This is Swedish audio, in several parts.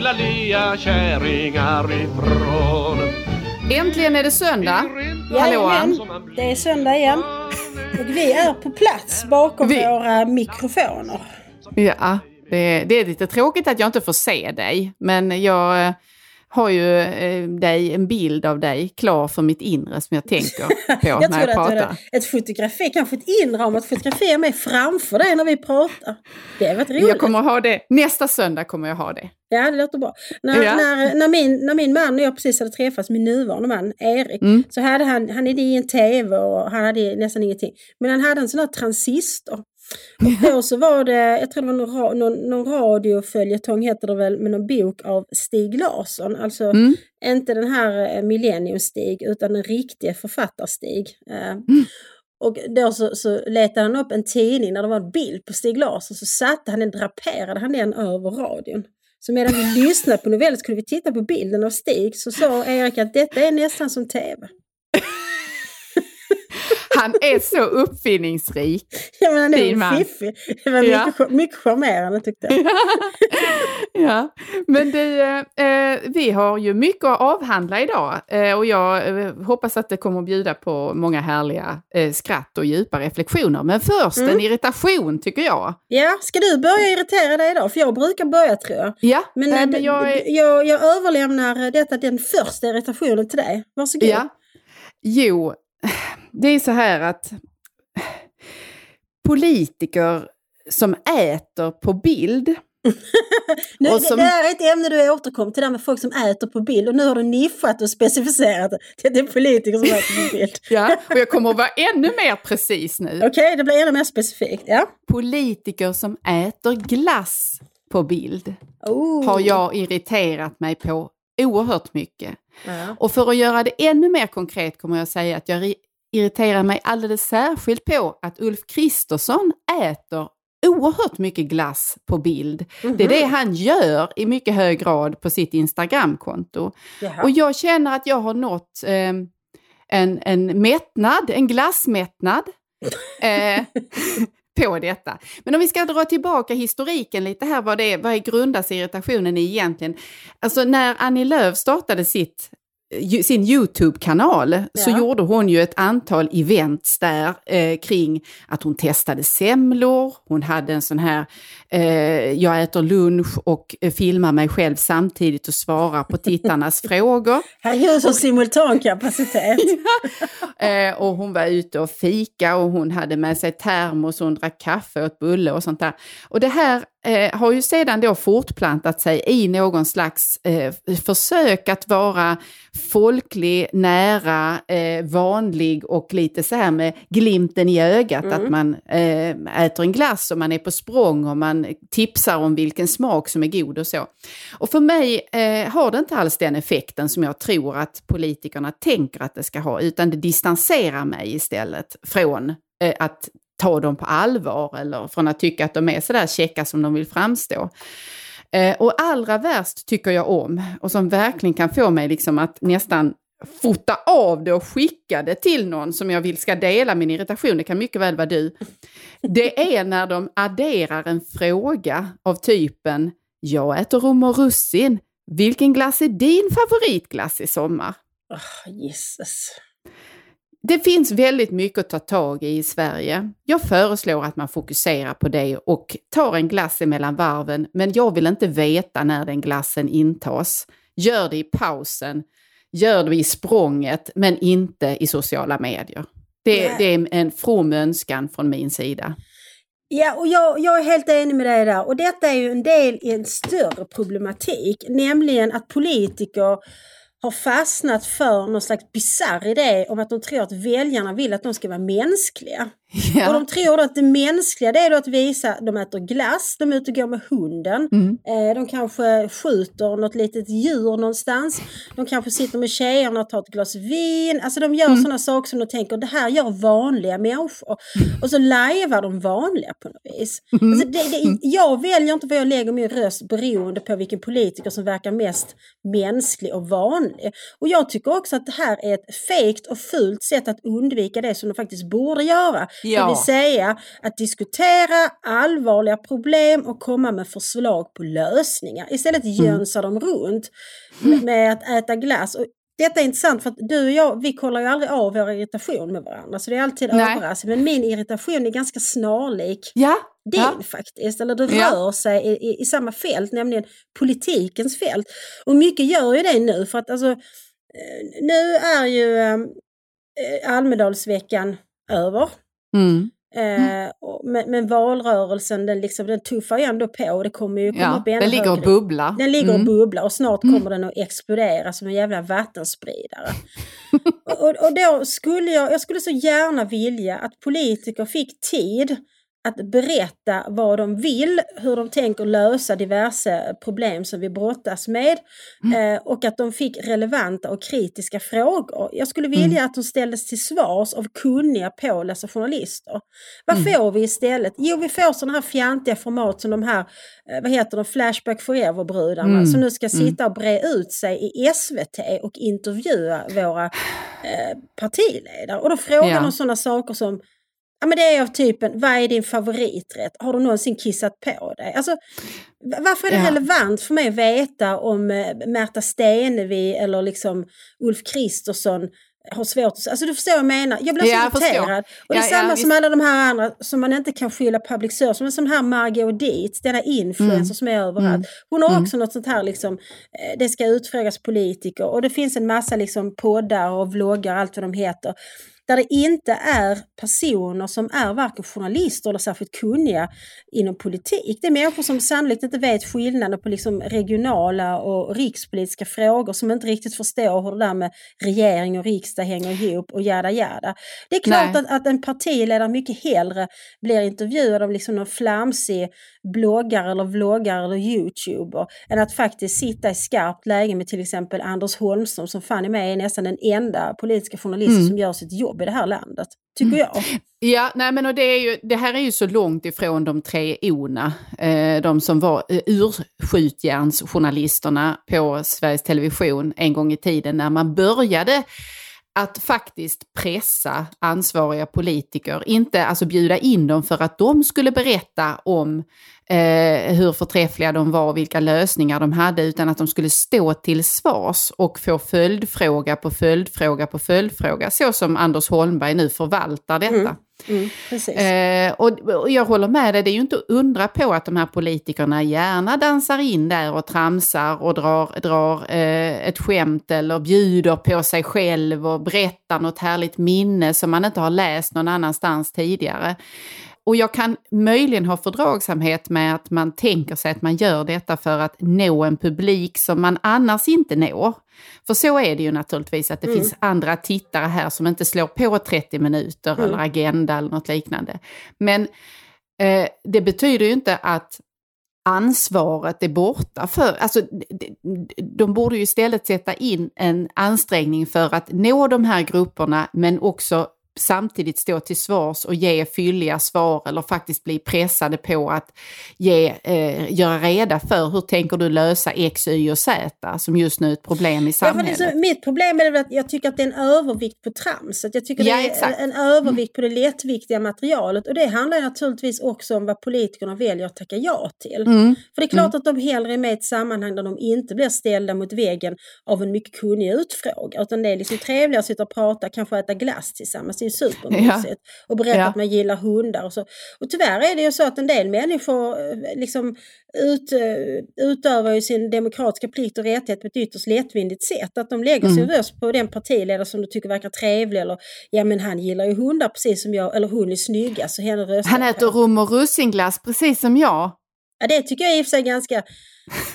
fula lea kärringar ifrån? Äntligen är det söndag. Jajamän, det är söndag igen. Och vi är på plats bakom Vi- våra mikrofoner. Ja, det, det är lite tråkigt att jag inte får se dig, men jag eh, har ju eh, dig, en bild av dig klar för mitt inre som jag tänker på Jag när jag att du pratar. hade ett fotografi, kanske ett inre om att fotografera mig framför dig när vi pratar. Det har varit roligt. Jag kommer ha det, nästa söndag kommer jag ha det. Ja, det låter bra. När, Ja. när, när, min, när min man och jag precis hade träffats, min nuvarande man Erik, Mm. så hade han, han hade ingen tv och han hade nästan ingenting. Men han hade en sån här transistor. Och då så var det, jag tror det var någon, någon, någon radioföljetong heter det väl, med någon bok av Stig Larsson. Alltså Mm. inte den här eh, Millennium-Stig utan den riktiga författarstig. Eh, Och då så, så letade han upp en tidning där det var en bild på Stig Larsson så satte han den, draperade han den över radion. Så medan vi lyssnade på novellen så kunde vi titta på bilden av Stig så sa Erik att detta är nästan som tv. Han är så uppfinningsrik. Ja men han är man. fiffig. Det var Ja. mycket, mycket charmerande tyckte jag. ja, men du, eh, vi har ju mycket att avhandla idag eh, och jag eh, hoppas att det kommer att bjuda på många härliga eh, skratt och djupa reflektioner. Men först Mm. en irritation tycker jag. Ja, ska du börja irritera dig idag? För jag brukar börja tror jag. Ja, Men, nej, eh, men jag, är- jag, jag överlämnar detta, den första irritationen till dig. Varsågod. Ja. Jo, det är så här att politiker som äter på bild. Nu, Och som- det, här är ett ämne du återkom till, det med folk som äter på bild. Och nu har du nischat och specificerat det. Det är politiker som äter på bild. Ja, och jag kommer att vara ännu mer precis nu. Okej, det blir ännu mer specifikt. Ja. Politiker som äter glass på bild Oh. har jag irriterat mig på oerhört mycket. Ja. Och för att göra det ännu mer konkret kommer jag säga att jag irriterar mig alldeles särskilt på att Ulf Kristersson äter oerhört mycket glass på bild. Det är det han gör i mycket hög grad på sitt Instagramkonto. Jaha. Och jag känner att jag har nått eh, en, en mättnad, en glassmättnad eh, på detta. Men om vi ska dra tillbaka historiken lite här, vad, det är, vad är grundas irritationen i egentligen? Alltså när Annie Lööf startade sitt sin Youtube-kanal så Ja. gjorde hon ju ett antal events där eh, kring att hon testade semlor, hon hade en sån här jag äter lunch och eh, filmar mig själv samtidigt och svarar på tittarnas frågor. Herregud, så simultankapacitet. Eh, och hon var ute och fika och hon hade med sig termos och hon drack kaffe och åt bulle och sånt där. Och det här eh, har ju sedan då fortplantat sig i någon slags eh, försök att vara folklig, nära, eh, vanlig och lite så här med glimten i ögat att man eh, äter en glass och man är på språng och man tipsar om vilken smak som är god och så. Och för mig eh, har det inte alls den effekten som jag tror att politikerna tänker att det ska ha, utan det distanserar mig istället från eh, att ta dem på allvar eller från att tycka att de är sådär käcka som de vill framstå. Eh, och allra värst tycker jag om, och som verkligen kan få mig liksom att nästan fota av det och skicka det till någon som jag vill ska dela min irritation, det kan mycket väl vara du. Det är när de adderar en fråga av typen Jag äter rom och russin. Vilken glass är din favoritglass i sommar? Oh, Jesus. Det finns väldigt mycket att ta tag i i Sverige. Jag föreslår att man fokuserar på det och tar en glass emellan varven, men jag vill inte veta när den glassen intas. Gör det i pausen, gör det i språnget, men inte i sociala medier. Det, Nej. det är en from önskan från min sida. Ja, och jag, jag är helt enig med dig där. Och detta är ju en del i en större problematik, nämligen att politiker har fastnat för någon slags bisarr idé om att de tror att väljarna vill att de ska vara mänskliga. Ja. Och de tror att det mänskliga det är att visa, de äter glass, de är ute och går med hunden, Mm. eh, de kanske skjuter något litet djur någonstans, de kanske sitter med tjejerna och tar ett glas vin, alltså de gör Mm. sådana saker som de tänker det här gör vanliga människor. Och så lajvar de vanliga på något vis. Mm. Alltså det, det, jag väljer inte var jag lägger min röst beroende på vilken politiker som verkar mest mänsklig och vanlig. Och jag tycker också att det här är ett fejkt och fult sätt att undvika det som de faktiskt borde göra. Ja. Det vill säga att diskutera allvarliga problem och komma med förslag på lösningar. Istället Mm. jönsar de runt med, att äta glass. Och detta är intressant för att du och jag, vi kollar ju aldrig av vår irritation med varandra. Så det är alltid Nej. överraskande. Men min irritation är ganska snarlik Ja. Din ja. faktiskt. Eller det Ja. rör sig i, i, i samma fält, nämligen politikens fält. Och mycket gör ju det nu för att alltså, eh, nu är ju eh, Almedalsveckan över. Mm. Eh, och, men, men valrörelsen den, liksom, den tuffar ju ändå på och det kommer ju komma ja. upp ännu Den ligger och bubblar. Den ligger Mm. och bubblar och snart kommer den att explodera som en jävla vattenspridare. och, och, och då skulle jag, jag skulle så gärna vilja att politiker fick tid att berätta vad de vill, hur de tänker lösa diverse problem som vi brottas med eh, och att de fick relevanta och kritiska frågor. Jag skulle vilja att de ställdes till svars av kunniga pålästa journalister. Vad får vi istället? Jo, vi får sådana här fjantiga format som de här, eh, vad heter de, Flashback Forever-brudarna Mm. som nu ska sitta och bre ut sig i SVT och intervjua våra eh, partiledare. Och då frågar Ja. de sådana saker som Ja men det är av typen, vad är din favoriträtt? Har du någonsin kissat på dig? Alltså, varför är det Ja. relevant för mig att veta om eh, Märta Stenevi eller liksom Ulf Kristersson har svårt att... Alltså du förstår vad jag menar? Jag blir Ja, så irriterad. Och det är Ja, ja, samma som visst. alla de här andra som man inte kan skylla public service, som den här Margot Dietz, denna influencer Mm. som är överallt. Hon har också något sånt här liksom, eh, det ska utfrågas politiker och det finns en massa liksom poddar och vloggar, allt vad de heter där det inte är personer som är varken journalister eller särskilt kunniga inom politik. Det är människor som sannolikt inte vet skillnaden på liksom regionala och rikspolitiska frågor som inte riktigt förstår hur det där med regering och riksdag hänger ihop och jada jada. Det är klart att, att en partiledare mycket hellre blir intervjuad av liksom någon flamsig bloggare eller vloggare eller youtuber än att faktiskt sitta i skarpt läge med till exempel Anders Holmström som fan är med är nästan den enda politiska journalisten Mm. som gör sitt jobb i det här landet. Tycker jag. Ja, nej men och det, är ju, det här är ju så långt ifrån de tre O'na, eh, de som var eh, urskjutjärnsjournalisterna på Sveriges Television en gång i tiden när man började att faktiskt pressa ansvariga politiker, inte alltså bjuda in dem för att de skulle berätta om eh, hur förträffliga de var och vilka lösningar de hade, utan att de skulle stå till svars och få följdfråga på följdfråga på följdfråga, så som Anders Holmberg nu förvaltar detta. Mm, precis. Eh, och, och jag håller med dig, det är ju inte att undra på att de här politikerna gärna dansar in där och tramsar och drar, drar eh, ett skämt eller bjuder på sig själv och berättar något härligt minne som man inte har läst någon annanstans tidigare. Och jag kan möjligen ha fördragsamhet med att man tänker sig att man gör detta för att nå en publik som man annars inte når. För så är det ju naturligtvis att det finns andra tittare här som inte slår på 30 minuter eller Agenda eller något liknande. Men eh, det betyder ju inte att ansvaret är borta för, alltså de, de borde ju istället sätta in en ansträngning för att nå de här grupperna men också samtidigt stå till svars och ge fylliga svar eller faktiskt bli pressade på att ge, eh, göra reda för hur tänker du lösa X, Y och Z som just nu är ett problem i Ja, samhället. är så, mitt problem är att jag tycker att det är en övervikt på tramset. Jag tycker Ja, det är exakt. en övervikt på det lättviktiga materialet och det handlar naturligtvis också om vad politikerna väljer att tacka ja till. Mm. För det är klart att de hellre är med i ett sammanhang där de inte blir ställda mot väggen av en mycket kunnig utfrågare. Utan det är liksom trevligare att sitta och prata, kanske äta glass tillsammans. Det är supermysigt. Och berätta Ja. att man gillar hundar och så. Och tyvärr är det ju så att en del människor eh, liksom ut, eh, utövar ju sin demokratiska plikt och rättighet på ett ytterst lättvindigt sätt. Att de lägger sin röst på den partiledare som de tycker verkar trevlig. Eller ja men han gillar ju hundar precis som jag. Eller hon är snygga så henne röstar Han äter på. rum och russinglass precis som jag. Ja, det tycker jag i och för sig ganska...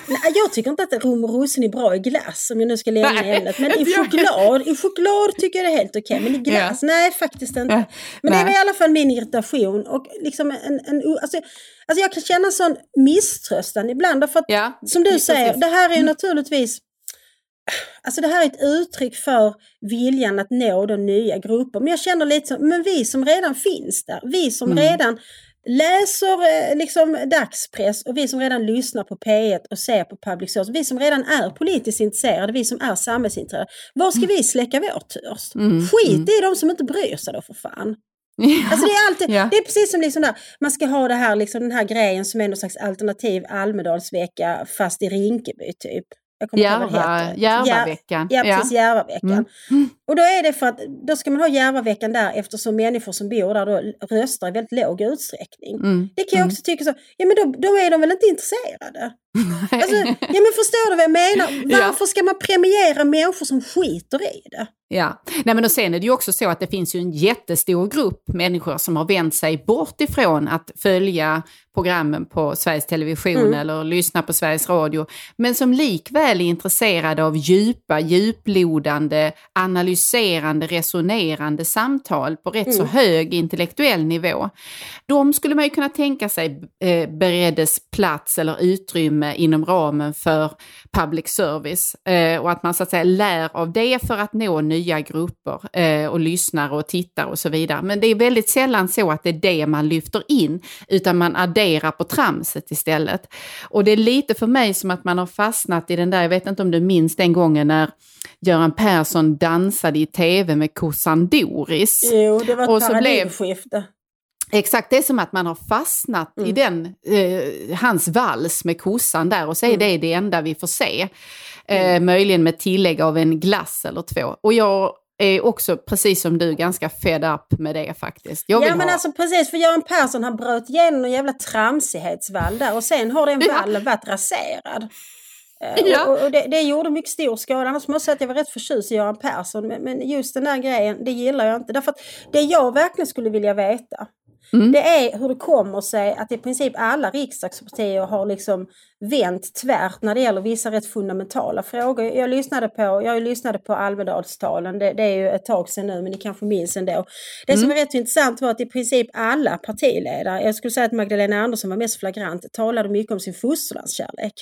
Nej, jag tycker inte att rom och russin är bra i glass om jag nu ska lämna Nej, ämnet. Men i choklad, i choklad tycker jag det är helt okej. Men i glass, nej faktiskt inte. Ja, Men det är nej. i alla fall min irritation. Och liksom en, en, alltså, alltså jag kan känna sån misströstan ibland. Därför att, Ja, som du precis. säger, det här är ju naturligtvis Alltså det här är ett uttryck för viljan att nå de nya grupper. Men jag känner lite som, men vi som redan finns där, vi som Mm. redan läser eh, liksom dagspress och vi som redan lyssnar på P1 och ser på public service, vi som redan är politiskt intresserade, vi som är samhällsintresserade. Var ska vi släcka vår törst? Mm, Skit i de som inte bryr sig då för fan. Alltså det är alltid, Ja. det är precis som liksom där, man ska ha det här, liksom den här grejen som är någon slags alternativ Almedalsvecka fast i Rinkeby typ. Jag kommer Järva. Järvaveckan. Ja, precis, Järvaveckan. Mm. Och då är det för att då ska man ha Järvaveckan där eftersom människor som bor där då röstar i väldigt låg utsträckning. Mm. Det kan jag också tycka så, ja men då, då är de väl inte intresserade? Alltså, ja men förstår du vad jag menar? Ja. Varför ska man premiera människor som skiter i det? Ja, Nej, men och sen är det ju också så att det finns ju en jättestor grupp människor som har vänt sig bort ifrån att följa programmen på Sveriges Television Mm. eller lyssna på Sveriges Radio, men som likväl är intresserade av djupa, djuplodande, analyserande, resonerande samtal på rätt så Mm. hög intellektuell nivå. De skulle man ju kunna tänka sig eh, bereddes plats eller utrymme inom ramen för public service eh, och att man så att säga lär av det för att nå nya grupper eh, och lyssnare och tittare och så vidare. Men det är väldigt sällan så att det är det man lyfter in utan man adderar på tramset istället. Och det är lite för mig som att man har fastnat i den där, jag vet inte om du minns den gången när Göran Persson dansade i tv med kossan Doris. Jo, det var ett Och så blev- paradigmskifte. Exakt, det är som att man har fastnat i den, eh, hans vals med kossan där och så är det det enda vi får se. Eh, möjligen med tillägg av en glass eller två. Och jag är också, precis som du, ganska fed up med det faktiskt. Ja men ha... alltså precis, för Göran Persson han bröt igenom någon jävla tramsighetsvall där och sen har den vallen varit raserad. Eh, Ja. Och, och det, det gjorde mycket stor skada. Annars måste jag säga att jag var rätt förtjust i Göran Persson. Men, men just den där grejen, det gillar jag inte. Därför att det jag verkligen skulle vilja veta, Mm. det är hur det kommer sig att i princip alla riksdagspartier har liksom vänt tvärt när det gäller vissa rätt fundamentala frågor. Jag lyssnade på, jag lyssnade på Almedalstalen, det, det är ju ett tag sedan nu men ni kanske minns ändå. Det Mm. som är rätt intressant var att i princip alla partiledare, jag skulle säga att Magdalena Andersson var mest flagrant, talade mycket om sin fosterlandskärlek.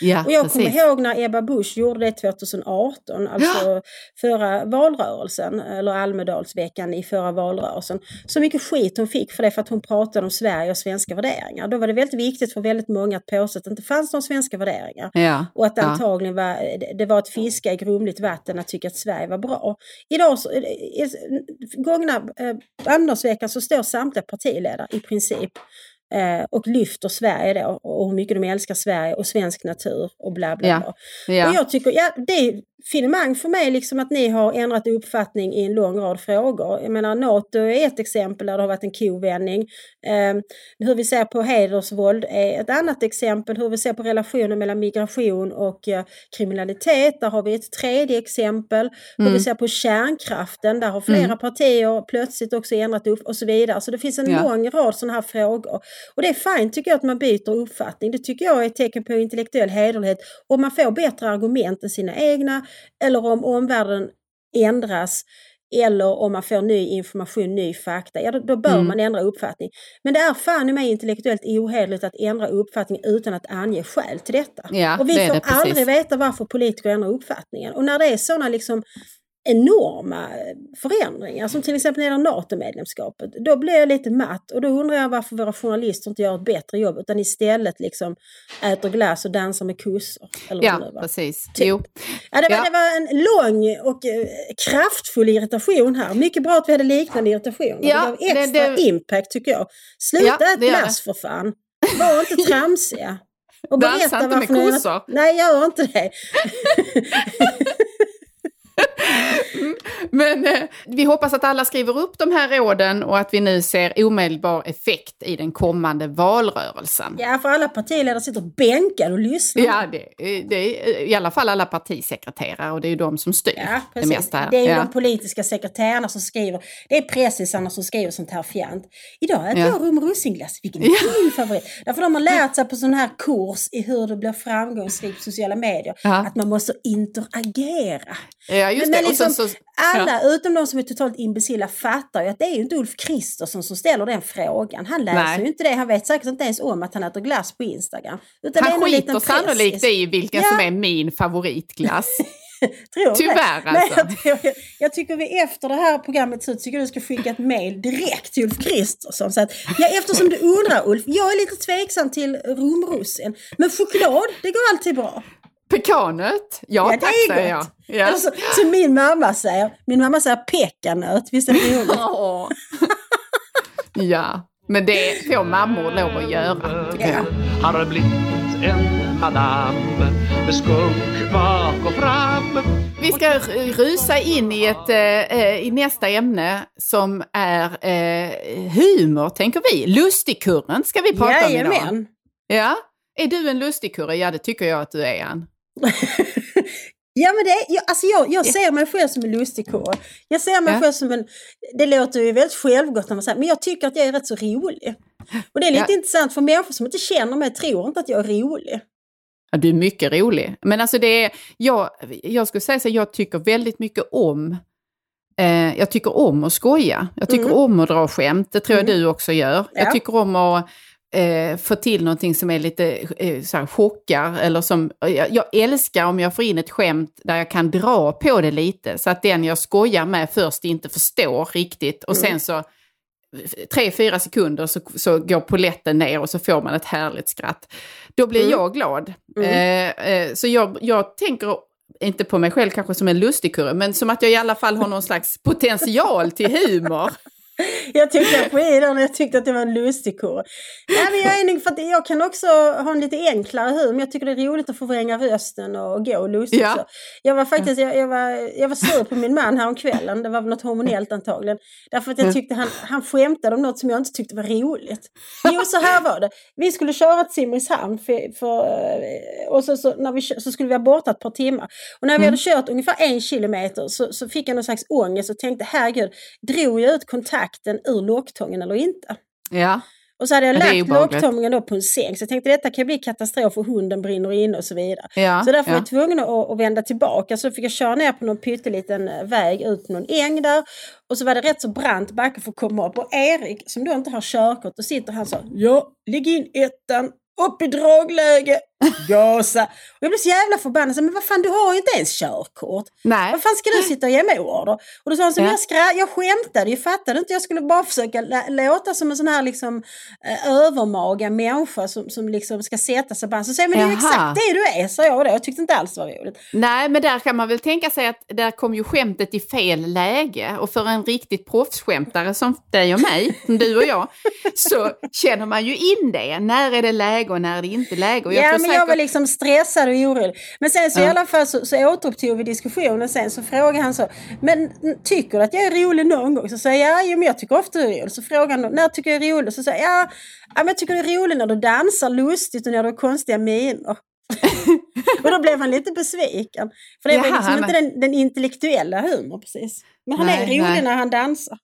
Ja, Och jag precis. kommer ihåg när Ebba Busch gjorde det 2018, alltså förra valrörelsen, eller Almedalsveckan i förra valrörelsen. Så mycket skit hon fick för det för att hon pratade om Sverige och svenska värderingar. Då var det väldigt viktigt för väldigt många att påstå att det inte fanns några svenska värderingar. Ja, Och att det ja. antagligen var, det- var ett fiska i grumligt vatten att tycka att Sverige var bra. Idag, så, i, i gångna eh, Almedalsveckan så står samtliga partiledare i princip eh, och lyfter Sverige då och hur mycket de älskar Sverige och svensk natur och bla bla Ja. bla. Ja. Och jag tycker, ja, det finemang för mig liksom att ni har ändrat uppfattning i en lång rad frågor. Jag menar NATO är ett exempel där det har varit en kovändning. Eh, hur vi ser på hedersvåld är ett annat exempel. Hur vi ser på relationen mellan migration och eh, kriminalitet. Där har vi ett tredje exempel. Hur vi ser på kärnkraften. Där har flera partier plötsligt också ändrat upp och så vidare. Så det finns en Ja. lång rad sådana här frågor. Och det är fint tycker jag att man byter uppfattning. Det tycker jag är ett tecken på intellektuell hederlighet. Om man får bättre argument än sina egna eller om omvärlden ändras eller om man får ny information, ny fakta, ja då, då bör Mm. man ändra uppfattning. Men det är fan i mig intellektuellt ohederligt att ändra uppfattning utan att ange skäl till detta. Ja, och vi det får det, aldrig veta varför politiker ändrar uppfattningen. Och när det är sådana liksom enorma förändringar som till exempel när det gäller NATO-medlemskapet. Då blir jag lite matt och då undrar jag varför våra journalister inte gör ett bättre jobb utan istället liksom äter glass och dansar med kossor. Det Ja, nu precis. Typ. Jo. Ja, det, var, Ja. det var en lång och eh, kraftfull irritation här. Mycket bra att vi hade liknande irritationer. Ja, det gav det- extra det- impact tycker jag. Sluta Ja, ät det glass för fan. Var inte tramsiga. Och Dansa inte med kossor. Nej, gör inte det. Men eh, vi hoppas att alla skriver upp de här råden och att vi nu ser omedelbar effekt i den kommande valrörelsen. Ja, för alla partiledare sitter bänkade och lyssnar. Ja, det, det är i alla fall alla partisekreterare och det är ju de som styr Ja, det mesta. Det är ju ja. de politiska sekreterarna som skriver. Det är pressisarna som skriver sånt här fjant. Idag äter Ja. jag rum russinglass. Vilken är din favorit? Därför de har lärt sig på sån här kurs i hur det blir framgångsrikt på sociala medier. Ja. Att man måste interagera. Ja, just Men det. liksom, och sen så, Alla utom de som är totalt imbecilla fattar ju att det är ju inte Ulf Kristersson som ställer den frågan. Han läser Nej. ju inte det. Han vet säkert inte ens om att han äter glass på Instagram. Utan han skiter sannolikt pressis. i vilken Ja. som är min favoritglass. Tror Tyvärr, det? Nej, alltså. jag, jag, jag tycker vi efter det här programmet så tycker du ska skicka ett mail direkt till Ulf Kristersson. Så att, ja, eftersom du undrar Ulf, jag är lite tveksam till rumrussin. Men choklad, det går alltid bra. Pekanet? Ja, Ja, det tack är säger jag. gott. Ja. Eller så, som min mamma säger, min mamma säger pekanöt, visst är det roligt? Ja, men det får mammor lov att göra. tycker jag. Har blivit en madam med skunk bak och fram Vi ska rusa in i, ett, eh, eh, i nästa ämne som är eh, humor, tänker vi. Lustigkurren ska vi prata om idag. Jajamän. Ja. Är du en lustigkurre? Ja, det tycker jag att du är, Ann. Ja men det, jag, alltså jag, jag ser mig själv som en lustigkurre. Jag ser mig Ja. själv som en, det låter ju väldigt självgott när man säger men jag tycker att jag är rätt så rolig. Och det är lite Ja. intressant för människor som inte känner mig tror inte att jag är rolig. Ja, du är mycket rolig. Men alltså det är, jag, jag skulle säga så jag tycker väldigt mycket om eh, jag tycker om att skoja. Jag tycker Mm. om att dra skämt. Det tror jag Mm. du också gör. Ja. Jag tycker om att eh, få till någonting som är lite eh, så chockar. Eller som, jag, jag älskar om jag får in ett skämt där jag kan dra på det lite. Så att den jag skojar med först inte förstår riktigt. Och Mm. sen så tre, fyra sekunder så, så går poletten ner och så får man ett härligt skratt. Då blir Mm. jag glad. Mm. Eh, eh, så jag, jag tänker inte på mig själv kanske som en lustigkurre, men som att jag i alla fall har någon slags potential till humor. Jag tyckte på den, jag tyckte att det var en lustig kurre. Nej, men jag, är nog, för att jag kan också ha en lite enklare humor, men jag tycker det är roligt att förvränga rösten och gå lustigt. Ja. Så. Jag var faktiskt jag, jag, var, jag var sur på min man häromkvällen, det var något hormonellt antagligen. Därför att jag tyckte han, han skämtade om något som jag inte tyckte var roligt. Jo, så här var det. Vi skulle köra till Simrishamn för, för, eh, och så, så, när vi, så skulle vi vara borta ett par timmar. Och när vi hade kört ungefär en kilometer så, så fick jag någon slags ångest och tänkte herregud, drog jag ut kontakten ur locktången eller inte? Ja, Och så hade jag lagt locktången då på en säng så jag tänkte detta kan bli katastrof och hunden brinner inne och så vidare. ja, Så därför var ja. jag tvungen att, att vända tillbaka. Så fick jag köra ner på någon pytteliten eh, väg ut någon äng där. Och så var det rätt så brant backe för att komma upp. Och Erik, som då inte har körkort, då sitter han så. Ja, lägg in ettan. Upp i dragläge. Gasa. Och jag blev så jävla förbannad. Men vad fan, du har ju inte ens körkort. Nej. Vad fan ska du sitta och ge mig order? Och då sa han så, Ja. jag, skra- jag skämtade ju, fattade inte? Jag skulle bara försöka låta som en sån här liksom, eh, övermaga människa som, som liksom ska sätta sig band. Så säger men det är ju exakt det du är, sa jag då. Jag tyckte inte alls det var roligt. Nej, men där kan man väl tänka sig att där kom ju skämtet i fel läge. Och för en riktigt proffsskämtare som dig och mig, som du och jag, så känner man ju in det. När är det läge och när är det inte läge? Och jag ja, tror. Jag var liksom stressad och orolig. Men sen så i Ja. alla fall så, så återupptog vi diskussionen sen så frågade han så, men tycker du att jag är rolig någon gång? Så säger jag, ja, jo, men jag tycker ofta du är rolig. Så frågar han, när tycker jag är rolig? Så säger jag, ja, men jag tycker du är rolig när du dansar lustigt och när du har konstiga miner. och då blev han lite besviken. För det var liksom inte den, den intellektuella humor precis. Men han är Nej, rolig nej. när han dansar.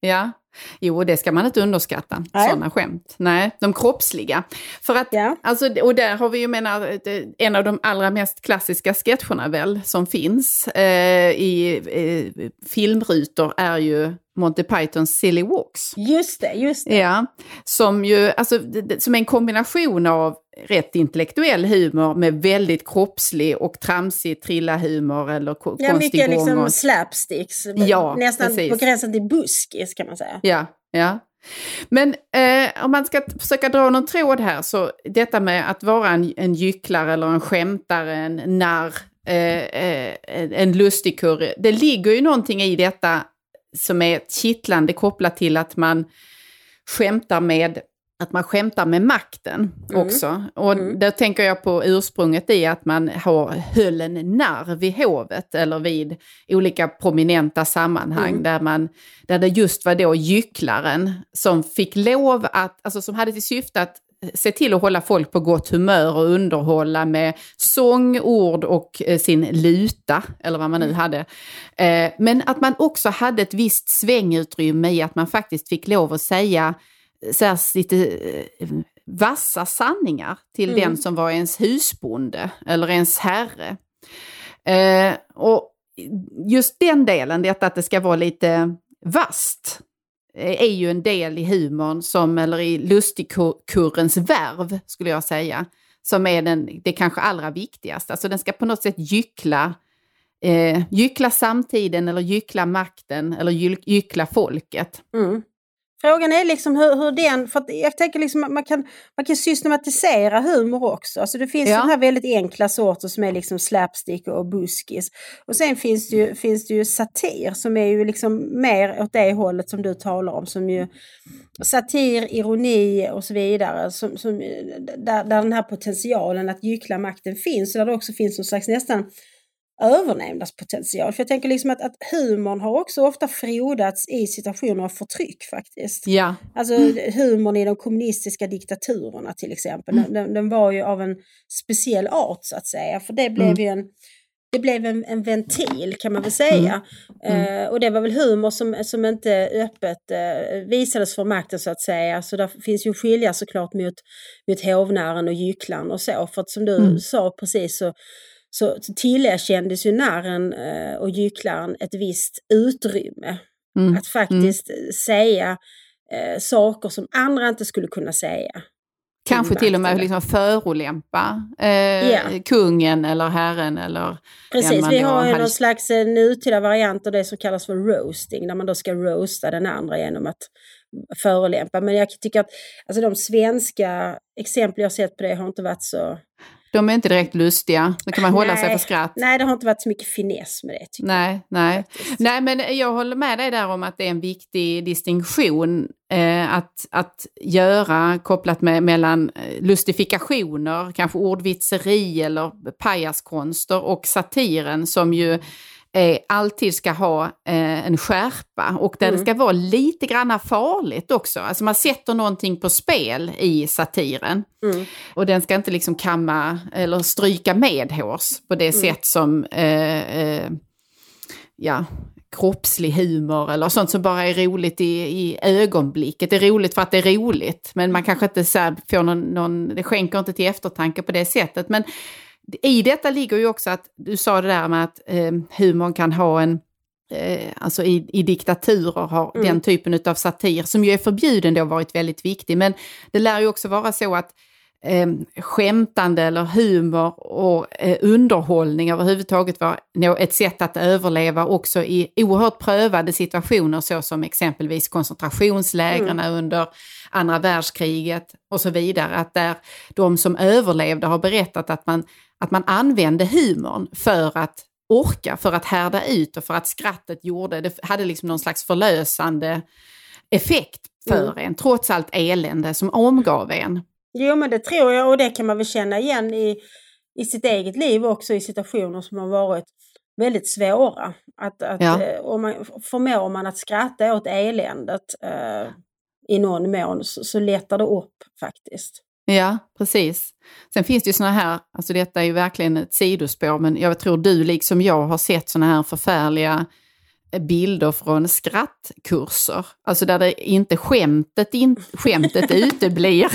Ja, jo det ska man inte underskatta, Nej. sådana skämt. Nej, de kroppsliga. För att, Ja. alltså, och där har vi ju menar, det- en av de allra mest klassiska sketcherna väl som finns eh, i eh, filmrutor är ju Monty Pythons Silly Walks. Just det, just det. Ja, som ju, alltså, som en kombination av rätt intellektuell humor med väldigt kroppslig och tramsig trillahumor eller ko- Ja, konstig mycket gång. liksom slapsticks. Ja, Nästan precis. på gränsen till buskis kan man säga. Ja, ja. Men eh, om man ska försöka dra någon tråd här så detta med att vara en, en gycklare eller en skämtare, en narr, eh, eh, en en lustigkurre. Det ligger ju någonting i detta som är kittlande kopplat till att man skämtar med att man skämtar med makten Mm. också. Och där tänker jag på ursprunget i att man har, höll en narr vid hovet eller vid olika prominenta sammanhang Mm. där, man, där det just var då gycklaren som fick lov att, alltså som hade till syfte att se till att hålla folk på gott humör och underhålla med sång, ord och eh, sin luta, eller vad man nu hade. Eh, men att man också hade ett visst svängutrymme i att man faktiskt fick lov att säga eh, så här, lite vassa sanningar till Mm. den som var ens husbonde eller ens herre. Och just den delen, detta att det ska vara lite vast, Eh, är ju en del i humorn, som, eller i lustigkurrens värv skulle jag säga, som är den, det kanske allra viktigaste. Alltså den ska på något sätt gyckla, eh, gyckla samtiden eller gyckla makten eller gyckla folket. Mm. Frågan är liksom hur, hur den, för att jag tänker liksom man kan, man kan systematisera humor också. Alltså det finns Ja. ja. här väldigt enkla sorter som är liksom slapstick och buskis. Och sen finns det, ju, finns det ju satir som är ju liksom mer åt det hållet som du talar om. Som ju satir, ironi och så vidare. Som, som, där, där den här potentialen att gyckla makten finns. Och där det också finns någon slags nästan överlevnadspotential. För jag tänker liksom att, att humorn har också ofta frodats i situationer av förtryck faktiskt. Ja, Alltså humorn i de kommunistiska diktaturerna till exempel. Mm. Den, den var ju av en speciell art så att säga. För det blev Mm. ju en, det blev en, en ventil kan man väl säga. Mm. Eh, och det var väl humor som, som inte öppet eh, visades för makten så att säga. Så där finns ju en skilja såklart mot, mot hovnären och gycklaren och så. För att som du Mm. sa precis så så, tillerkändes ju narren eh, och gycklaren ett visst utrymme. Mm. Att faktiskt säga eh, saker som andra inte skulle kunna säga. kanske till och med liksom förolämpa eh, Ja. kungen eller herren eller Precis, vi har ju hade- någon slags eh, nutida variant av det som kallas för roasting, där man då ska roasta den andra genom att förolämpa. Men jag tycker att alltså, de svenska exempel jag sett på det har inte varit så... De är inte direkt lustiga, då kan man hålla sig Nej, för skratt. Nej, det har inte varit så mycket finess med det. Tycker Nej, nej. Faktiskt. nej, men jag håller med dig där om att det är en viktig distinktion eh, att, att göra kopplat med, mellan eh, lustifikationer, kanske ordvitseri eller pajaskonster och satiren som ju eh, alltid ska ha eh, en skärpa och där det ska vara lite granna farligt också. Alltså man sätter någonting på spel i satiren. Mm. Och den ska inte liksom kamma eller stryka med hårs på det sätt som eh, eh, ja, kroppslig humor eller sånt som bara är roligt i, i ögonblicket. Det är roligt för att det är roligt, men man kanske inte så här får någon, någon, det skänker inte till eftertanke på det sättet. Men i detta ligger ju också att, du sa det där med att eh, humorn kan ha en Eh, alltså i, i diktaturer har Mm. den typen av satir, som ju är förbjuden, då varit väldigt viktig. Men det lär ju också vara så att eh, skämtande eller humor och eh, underhållning överhuvudtaget var ett sätt att överleva också i oerhört prövade situationer såsom exempelvis koncentrationslägren under andra världskriget och så vidare. Att där de som överlevde har berättat att man, att man använde humorn för att orka, för att härda ut och för att skrattet gjorde, det hade liksom någon slags förlösande effekt för en, trots allt elände som omgav en. Jo men det tror jag och det kan man väl känna igen i, i sitt eget liv också i situationer som har varit väldigt svåra. Att, att, Ja. eh, om man, förmår man att skratta åt eländet eh, i någon mån så, så lättar det upp faktiskt. Ja, precis. Sen finns det ju såna här, alltså detta är ju verkligen ett sidospår, men jag tror du liksom jag har sett såna här förfärliga bilder från skrattkurser. Alltså där det inte skämtet, in, skämtet uteblir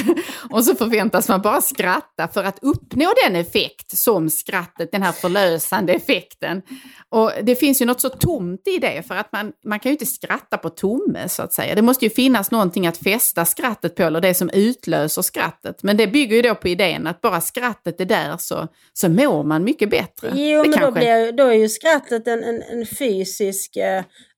och så förväntas man bara skratta för att uppnå den effekt som skrattet, den här förlösande effekten. Och det finns ju något så tomt i det för att man, man kan ju inte skratta på tomme så att säga. Det måste ju finnas någonting att fästa skrattet på eller det som utlöser skrattet. Men det bygger ju då på idén att bara skrattet är där så, så mår man mycket bättre. Jo det men då, blir, då är ju skrattet en, en, en fysisk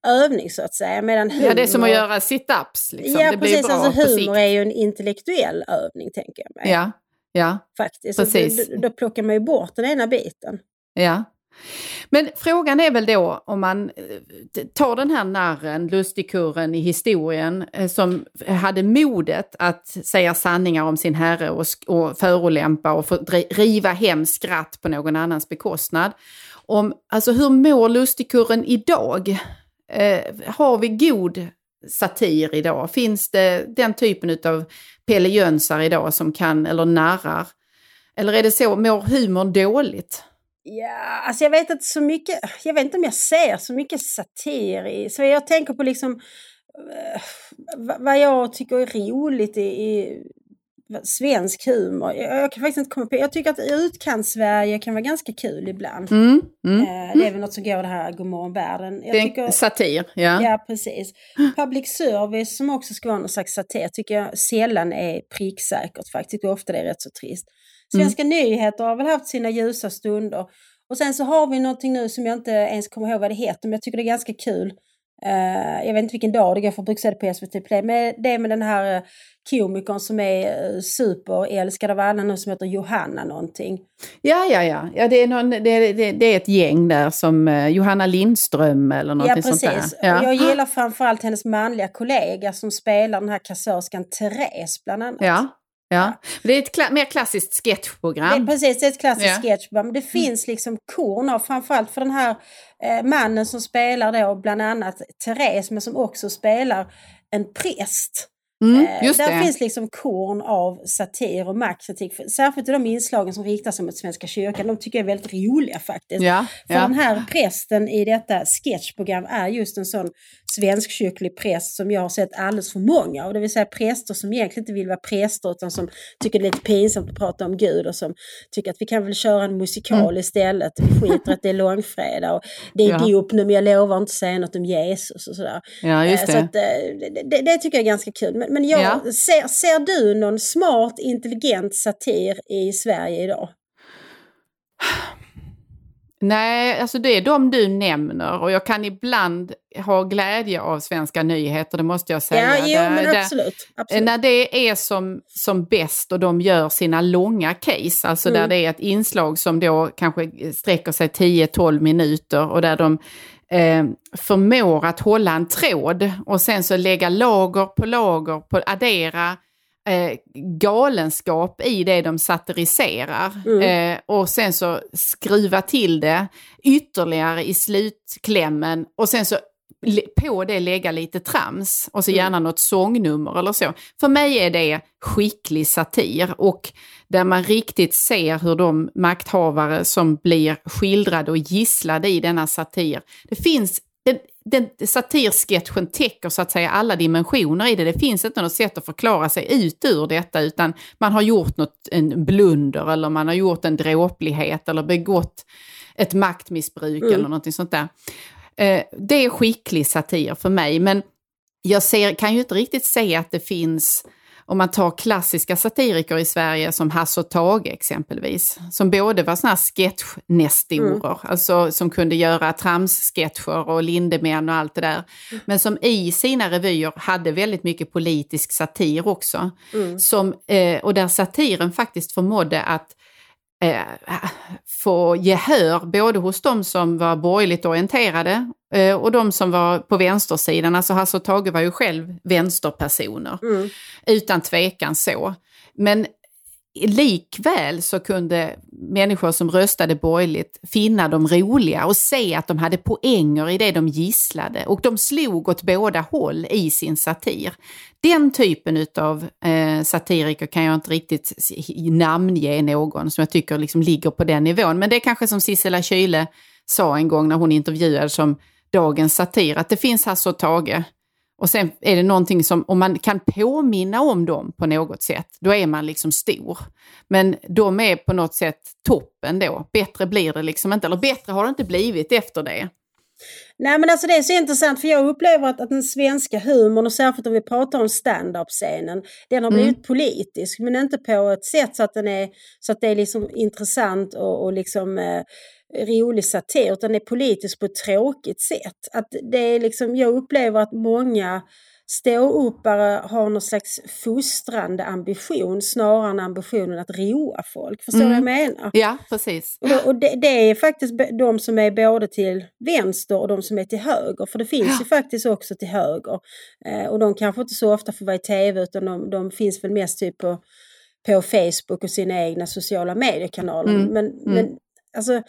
övning så att säga. Medan humor, Ja, det är som att göra sit-ups. Liksom. Ja det blir precis, bra alltså humor är ju en intellektuell övning tänker jag mig. Ja, ja, Faktiskt. precis. Då, då plockar man ju bort den ena biten. ja. Men frågan är väl då om man eh, tar den här narren, lustigkurren i historien, eh, som hade modet att säga sanningar om sin herre och, och förolämpa och riva hem skratt på någon annans bekostnad. Om, alltså hur mår lustigkurren idag? Eh, har vi god satir idag? Finns det den typen av Pelle Jönsar idag som kan, eller narrar? Eller är det så, mår humorn dåligt? Ja, alltså jag vet inte så mycket, jag vet inte om jag ser så mycket satir i, så jag tänker på liksom eh, vad jag tycker är roligt i, i svensk humor. Jag, jag, kan faktiskt inte komma på, jag tycker att utkants-Sverige kan vara ganska kul ibland. Mm, mm, uh, det är väl något som går det här Godmorgon världen. Jag det är tycker, satir, ja. Ja, precis. Public service som också ska vara någon slags satir tycker jag sällan är pricksäkert faktiskt. Ofta det är rätt så trist. Svenska mm. nyheter har väl haft sina ljusa stunder. Och sen så har vi någonting nu som jag inte ens kommer ihåg vad det heter, men jag tycker det är ganska kul. Uh, jag vet inte vilken dag det går, för det på SVT Play. Men det är med den här uh, komikern som är uh, superälskad av alla nu som heter Johanna någonting. Ja, ja, ja. ja det, är någon, det, det, det är ett gäng där som Johanna Lindström eller någonting ja, precis. sånt där. Ja, Jag gillar framförallt hennes manliga kollega som spelar den här kassörskan Therese bland annat. Ja, Ja, det är ett kla mer klassiskt sketchprogram. Det, precis, det är ett klassiskt ja. sketchprogram. Det finns liksom korn av, framförallt för den här eh, mannen som spelar då bland annat Therese, men som också spelar en präst. Mm, eh, där det. finns liksom korn av satir och maktkritik. Särskilt i de inslagen som riktar sig mot Svenska kyrkan. De tycker jag är väldigt roliga faktiskt. Ja, För ja. den här prästen i detta sketchprogram är just en sån svenskkyrklig präst som jag har sett alldeles för många av. Det vill säga präster som egentligen inte vill vara präster utan som tycker det är lite pinsamt att prata om Gud och som tycker att vi kan väl köra en musikal mm. istället. Vi skiter att det är långfredag och det är ja. dop nu men jag lovar inte säga något om Jesus och sådär. Ja, just eh, det. Så att, eh, det, det, tycker jag är ganska kul. Men, men jag, ja. ser, ser du någon smart, intelligent satir i Sverige idag? Nej, alltså det är de du nämner och jag kan ibland ha glädje av svenska nyheter, det måste jag säga. Ja, jo, men det, absolut, absolut. När det är som, som bäst och de gör sina långa case, alltså mm. där det är ett inslag som då kanske sträcker sig 10-12 minuter och där de eh, förmår att hålla en tråd och sen så lägga lager på lager, på, addera eh, galenskap i det de satiriserar. Mm. Eh, och sen så skruva till det ytterligare i slutklämmen och sen så på det lägga lite trams och så mm. gärna något sångnummer eller så. För mig är det skicklig satir och där man riktigt ser hur de makthavare som blir skildrade och gisslade i denna satir. Det finns den, den satirsketchen täcker så att säga alla dimensioner i det. Det finns inte något sätt att förklara sig ut ur detta utan man har gjort något, en blunder eller man har gjort en dråplighet eller begått ett maktmissbruk mm. eller någonting sånt där. Eh, det är skicklig satir för mig men jag ser, kan ju inte riktigt se att det finns om man tar klassiska satiriker i Sverige som Hasse och Tage exempelvis, som både var sådana här sketchnestorer, mm. alltså som kunde göra tramssketcher och Lindemän och allt det där, men som i sina revyer hade väldigt mycket politisk satir också. Mm. Som, eh, och där satiren faktiskt förmådde att eh, få gehör både hos de som var borgerligt orienterade eh, och de som var på vänstersidan. Alltså Hasse och Tage var ju själv vänsterpersoner, mm. utan tvekan så. Men likväl så kunde människor som röstade borgerligt finna dem roliga och se att de hade poänger i det de gisslade. Och de slog åt båda håll i sin satir. Den typen av eh, satiriker kan jag inte riktigt namnge någon som jag tycker liksom ligger på den nivån. Men det är kanske som Sissela Kyle sa en gång när hon intervjuades som dagens satir, att det finns Hasse och Tage och sen är det någonting som, om man kan påminna om dem på något sätt, då är man liksom stor. Men de är på något sätt toppen då. Bättre blir det liksom inte, eller bättre har det inte blivit efter det. Nej men alltså det är så intressant för jag upplever att, att den svenska humorn och särskilt om vi pratar om stand-up-scenen, den har blivit mm. politisk men inte på ett sätt så att, den är, så att det är liksom intressant och, och liksom eh, rolig satir utan det är politiskt på ett tråkigt sätt. Att det är liksom, jag upplever att många ståuppare har någon slags fostrande ambition snarare än ambitionen att roa folk. Förstår du Mm. vad jag menar? Ja, precis. Och, och det, det är faktiskt de som är både till vänster och de som är till höger. För det finns Ja. ju faktiskt också till höger. Eh, och de kanske inte så ofta får vara i tv utan de, de finns väl mest typ på, på Facebook och sina egna sociala mediekanaler. Mm, Men, men alltså,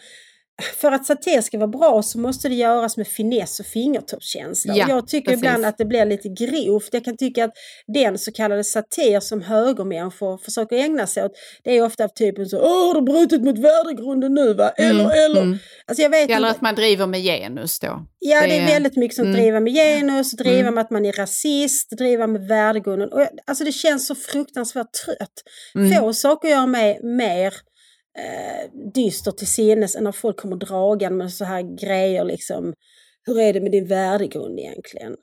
för att satir ska vara bra så måste det göras med finess och fingertoppskänsla. Ja, jag tycker precis. ibland att det blir lite grovt. Jag kan tycka att den så kallade satir som högermänniskor försöker ägna sig åt, det är ofta av typen så Åh, har du brutit mot värdegrunden nu va? Eller, Mm, eller. mm. Alltså jag vet Eller inte. att man driver med genus då. Ja, det det är väldigt mycket som mm. driver med genus, driver Mm. med att man är rasist, driver med värdegrunden. Och alltså det känns så fruktansvärt trött. Mm. Få saker gör mig mer eh, dyster till sinnes än när folk kommer dragande med så här grejer liksom. Hur är det med din värdegrund egentligen?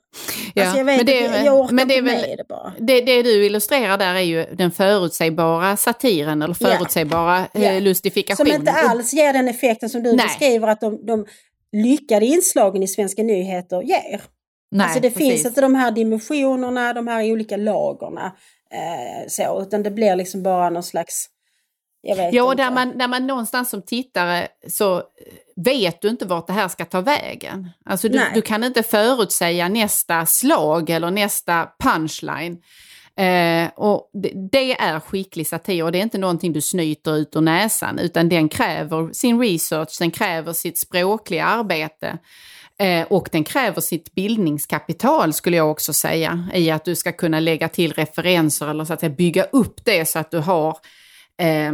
Ja, alltså jag vet men det inte, jag orkar men det inte med det bara. Det, det du illustrerar där är ju den förutsägbara satiren eller förutsägbara eh, lustifikationen. Som inte alls ger den effekten som du Nej. beskriver att de, de lyckade inslagen i Svenska nyheter ger. Nej, alltså det precis. finns inte de här dimensionerna, de här olika lagerna. Eh, så, utan det blir liksom bara någon slags... Ja, och där man, där man någonstans som tittare så vet du inte vart det här ska ta vägen. Alltså du, du kan inte förutsäga nästa slag eller nästa punchline. Eh, och det, det är skicklig satir och det är inte någonting du snyter ut ur näsan utan den kräver sin research, den kräver sitt språkliga arbete. Eh, och den kräver sitt bildningskapital skulle jag också säga i att du ska kunna lägga till referenser eller så att säga bygga upp det så att du har eh,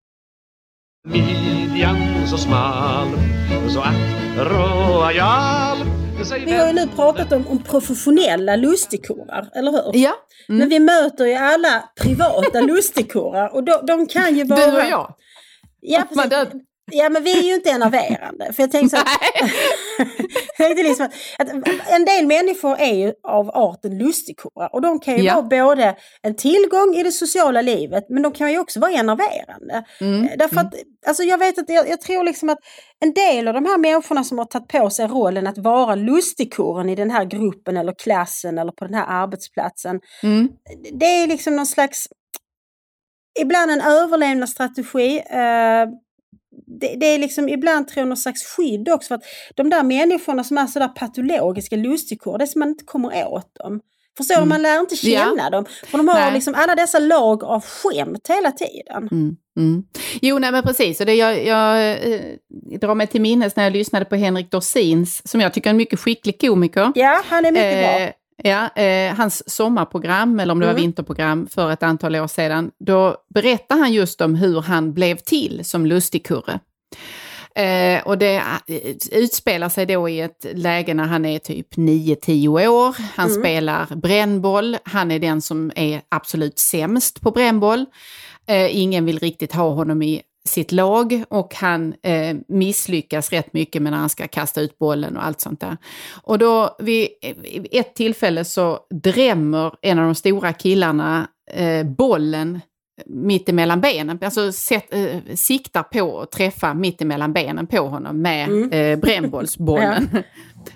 Midjan så smal så att royal Vi har ju nu pratat om, om professionella lustigkurrar, eller hur? Ja, Men vi möter ju alla privata lustigkurrar och de, de kan ju vara... du och jag. Ja, Man precis. Ja, men vi är ju inte enerverande. För jag tänkte så att, liksom att, att en del människor är ju av arten lustigkurrar. Och de kan ju Ja. vara både en tillgång i det sociala livet, men de kan ju också vara enerverande. Mm. Eh, Därför att, alltså jag vet att jag, jag tror liksom att en del av de här människorna som har tagit på sig rollen att vara lustigkurren i den här gruppen eller klassen eller på den här arbetsplatsen. Mm. Det är liksom någon slags, ibland en överlevnadsstrategi. Eh, det, det är liksom ibland tror jag någon slags skydd också för att de där människorna som är sådär patologiska lustigkurrar, det är som man inte kommer åt dem. Förstår du? Man lär inte känna dem. För de har Nej. liksom alla dessa lag av skämt hela tiden. Mm, mm. Jo, nej men precis. Och det jag, jag eh, drar mig till minnes när jag lyssnade på Henrik Dorsins, som jag tycker är en mycket skicklig komiker. Ja, han är mycket bra. Ja, eh, hans sommarprogram, eller om det var Mm. vinterprogram för ett antal år sedan, då berättar han just om hur han blev till som lustigkurre. Eh, och det eh, utspelar sig då i ett läge när han är typ 9-10 år. Han Mm. spelar brännboll. Han är den som är absolut sämst på brännboll. Eh, ingen vill riktigt ha honom i sitt lag och han eh, misslyckas rätt mycket med när han ska kasta ut bollen och allt sånt där. Och då vid ett tillfälle så drämmer en av de stora killarna eh, bollen mitt emellan benen, alltså set, eh, siktar på att träffa mitt emellan benen på honom med Mm. eh, brännbollsbollen.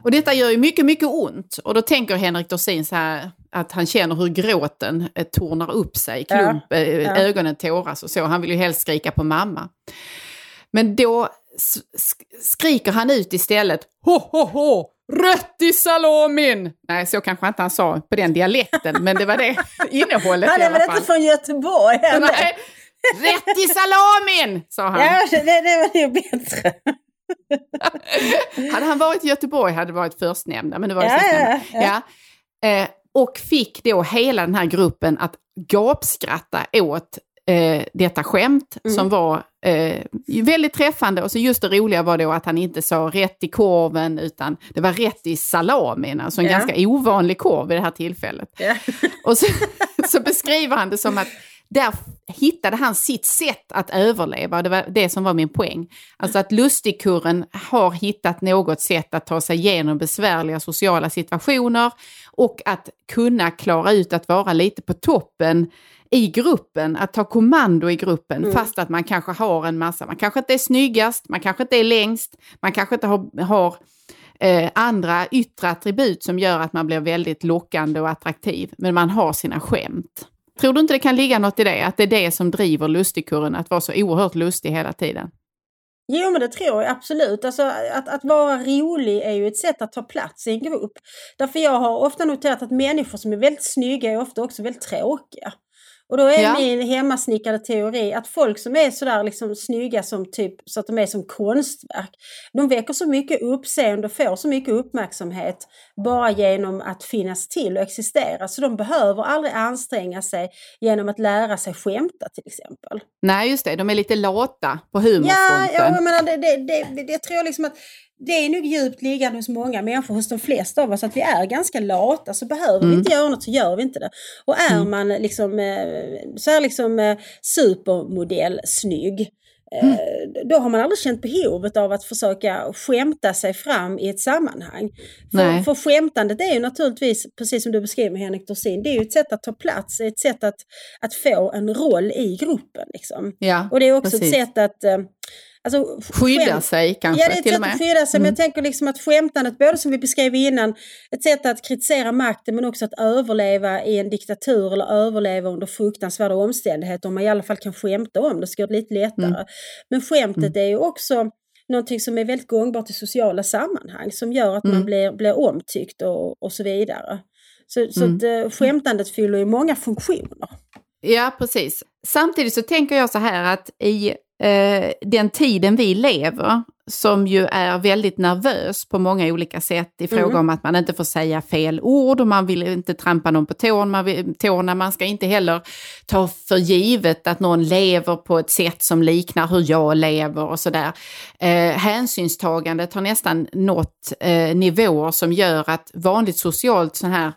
Och detta gör ju mycket, mycket ont. Och då tänker Henrik Dorsin så här att han känner hur gråten eh, tornar upp sig, klump, eh, ja. ögonen tåras och så. Han vill ju helst skrika på mamma. Men då skriker han ut istället Ho, ho, ho! Rött i salamin! Nej, så kanske inte han sa på den dialekten, men det var det innehållet Han är väl inte från Göteborg heller? Nej, Rätt i salamin, sa han. Ja, det, det var nog bättre. Hade han varit i Göteborg hade det varit förstnämnda, men det var det Ja, sistnämnda. ja, ja. Ja. Eh, och fick då hela den här gruppen att gapskratta åt eh, detta skämt Mm. som var eh, väldigt träffande. Och så just det roliga var då att han inte sa rätt i korven utan det var rätt i salamin, alltså en Ja. ganska ovanlig korv vid det här tillfället. Ja. Och så, så beskriver han det som att där hittade han sitt sätt att överleva. Det var det som var min poäng. Alltså att lustigkurren har hittat något sätt att ta sig igenom besvärliga sociala situationer och att kunna klara ut att vara lite på toppen i gruppen, att ta kommando i gruppen fast att man kanske har en massa, man kanske inte är snyggast, man kanske inte är längst, man kanske inte har, har eh, andra yttre attribut som gör att man blir väldigt lockande och attraktiv, men man har sina skämt. Tror du inte det kan ligga något i det? Att det är det som driver lustigkurren, att vara så oerhört lustig hela tiden? Jo men det tror jag absolut. Alltså, att, att vara rolig är ju ett sätt att ta plats i en grupp. Därför jag har ofta noterat att människor som är väldigt snygga är ofta också väldigt tråkiga. Och då är Ja. min hemmasnickrade teori att folk som är sådär liksom snygga som typ så att de är som konstverk. De väcker så mycket uppseende och får så mycket uppmärksamhet bara genom att finnas till och existera. Så de behöver aldrig anstränga sig genom att lära sig skämta till exempel. Nej, just det, de är lite lata på humorfronten. ja jag menar, det, det, det, det, jag tror liksom att det är nog djupt liggande hos många människor, hos de flesta av oss, att vi är ganska lata. Så behöver vi inte göra något så gör vi inte det. Och är man liksom eh, så här liksom eh, supermodell snygg, eh, då har man aldrig känt behovet av att försöka skämta sig fram i ett sammanhang. För, för skämtandet är ju naturligtvis, precis som du beskriver Henrik Dorsin, det är ju ett sätt att ta plats, ett sätt att, att få en roll i gruppen. Liksom. Ja, Och det är också precis. ett sätt att alltså, Skydda skämt- sig kanske Ja, det är ett till och sätt med. Mm. att skydda sig. Men jag tänker liksom att skämtandet, både som vi beskrev innan, ett sätt att kritisera makten men också att överleva i en diktatur eller överleva under fruktansvärda omständigheter. Om man i alla fall kan skämta om det så går det lite lättare. Mm. Men skämtet är ju också någonting som är väldigt gångbart i sociala sammanhang som gör att man Mm. blir, blir omtyckt och, och så vidare. Så, så Mm. att, eh, skämtandet fyller ju många funktioner. Ja, precis. Samtidigt så tänker jag så här att i eh, den tiden vi lever, som ju är väldigt nervös på många olika sätt i fråga Mm. om att man inte får säga fel ord och man vill inte trampa någon på tårna, man, vill, tårna, man ska inte heller ta för givet att någon lever på ett sätt som liknar hur jag lever och sådär. Eh, hänsynstagandet har nästan nått eh, nivåer som gör att vanligt socialt så här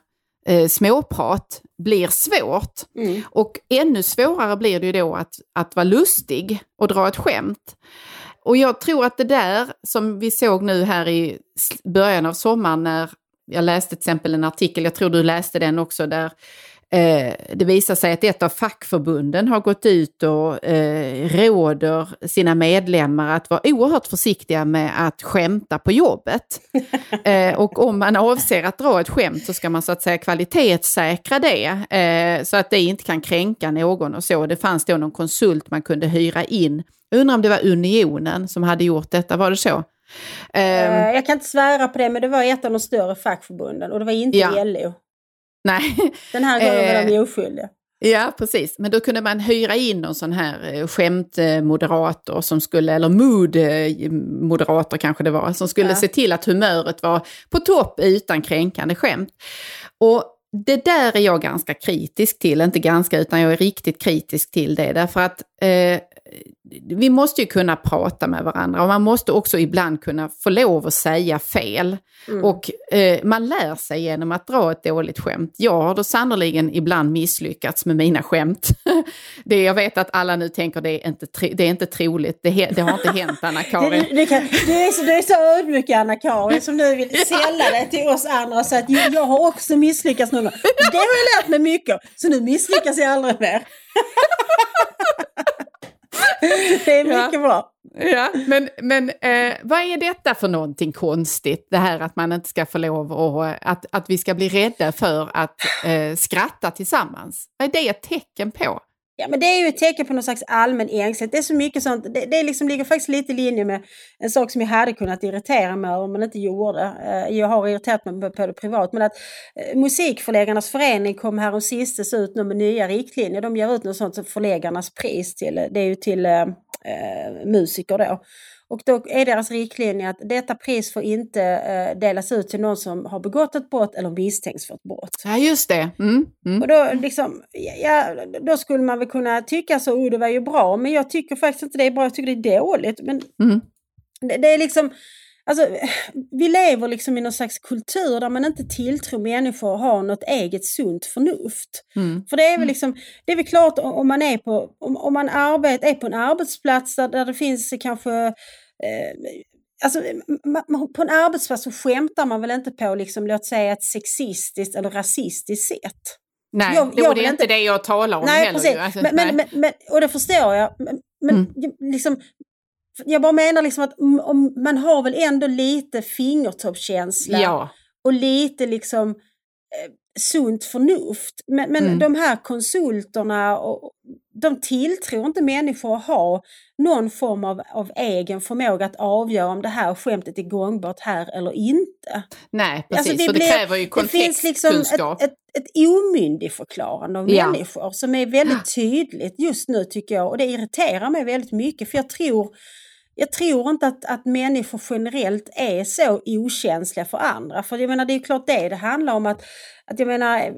eh, småprat blir svårt. Mm. Och ännu svårare blir det ju då att, att vara lustig och dra ett skämt. Och jag tror att det där som vi såg nu här i början av sommaren när jag läste till exempel en artikel, jag tror du läste den också, där det visar sig att ett av fackförbunden har gått ut och eh, råder sina medlemmar att vara oerhört försiktiga med att skämta på jobbet. Eh, och om man avser att dra ett skämt så ska man så att säga kvalitetssäkra det eh, så att det inte kan kränka någon och så. Det fanns då någon konsult man kunde hyra in. Jag undrar om det var Unionen som hade gjort detta, var det så? Ehm, Eh, Jag kan inte svära på det men det var ett av de större fackförbunden och det var inte Ja. LO. Nej, Den här gången var de Eh, oskyldiga. Ja, precis. Men då kunde man hyra in någon sån här eh, skämtmoderator som skulle, eller mood-moderator kanske det var, som skulle Ja. se till att humöret var på topp utan kränkande skämt. Och det där är jag ganska kritisk till, inte ganska utan jag är riktigt kritisk till det, därför att eh, vi måste ju kunna prata med varandra och man måste också ibland kunna få lov att säga fel. Mm. Och eh, man lär sig genom att dra ett dåligt skämt. Jag har då sannoliken ibland misslyckats med mina skämt. det, jag vet att alla nu tänker det är inte, det är inte troligt, det, det har inte hänt Anna-Karin. du, är så, du är så ödmjuk Anna-Karin som nu vill sälla dig till oss andra säga att jag, jag har också misslyckats någon gång. Det har jag lärt mig mycket så nu misslyckas jag aldrig mer. det är mycket Ja. bra. Ja, men men eh, vad är detta för någonting konstigt? Det här att man inte ska få lov och att, att vi ska bli rädda för att eh, skratta tillsammans. Vad är det ett tecken på? Ja, men det är ju ett tecken på någon slags allmän ängslighet. Det är så mycket sånt. Det, det liksom ligger faktiskt lite i linje med en sak som jag hade kunnat irritera mig över men inte gjorde. Eh, jag har irriterat mig på det privat. Men att eh, Musikförläggarnas förening kom här och sistes ut nu med nya riktlinjer. De ger ut något sånt som förläggarnas pris till, det är ju till eh, eh, musiker då. Och då är deras riktlinje att detta pris får inte eh, delas ut till någon som har begått ett brott eller misstänks för ett brott. Ja, just det. Mm, mm. Och då, liksom, ja, då skulle man väl kunna tycka så, oh, det var ju bra, men jag tycker faktiskt inte det är bra, jag tycker det är dåligt. Men Mm. det, det är liksom, alltså, vi lever liksom i någon slags kultur där man inte tilltror människor att ha något eget sunt förnuft. Mm. För det är väl liksom, det är väl klart om man är på, om, om man arbet, är på en arbetsplats där, där det finns kanske eh, Alltså, på en arbetsplats så skämtar man väl inte på, liksom, låt säga, ett sexistiskt eller rasistiskt sätt. Nej, Jag- jag är det vill inte det jag talar om Nej, heller. precis. Alltså, men, nej. men, men, och det förstår jag. Men, men Mm. liksom, jag bara menar liksom att om, man har väl ändå lite fingertoppskänsla ja. och lite liksom eh, sunt förnuft. Men, men Mm. de här konsulterna, och, de tilltror inte människor att ha någon form av, av egen förmåga att avgöra om det här skämtet är gångbart här eller inte. Nej, precis. Alltså, för det blir- kräver ju Det finns liksom kontextkunskap. ett, ett, ett omyndigförklarande av Ja. människor som är väldigt tydligt just nu tycker jag. Och det irriterar mig väldigt mycket för jag tror jag tror inte att, att människor generellt är så okänsliga för andra. För jag menar, det är klart det det handlar om. att, att jag menar,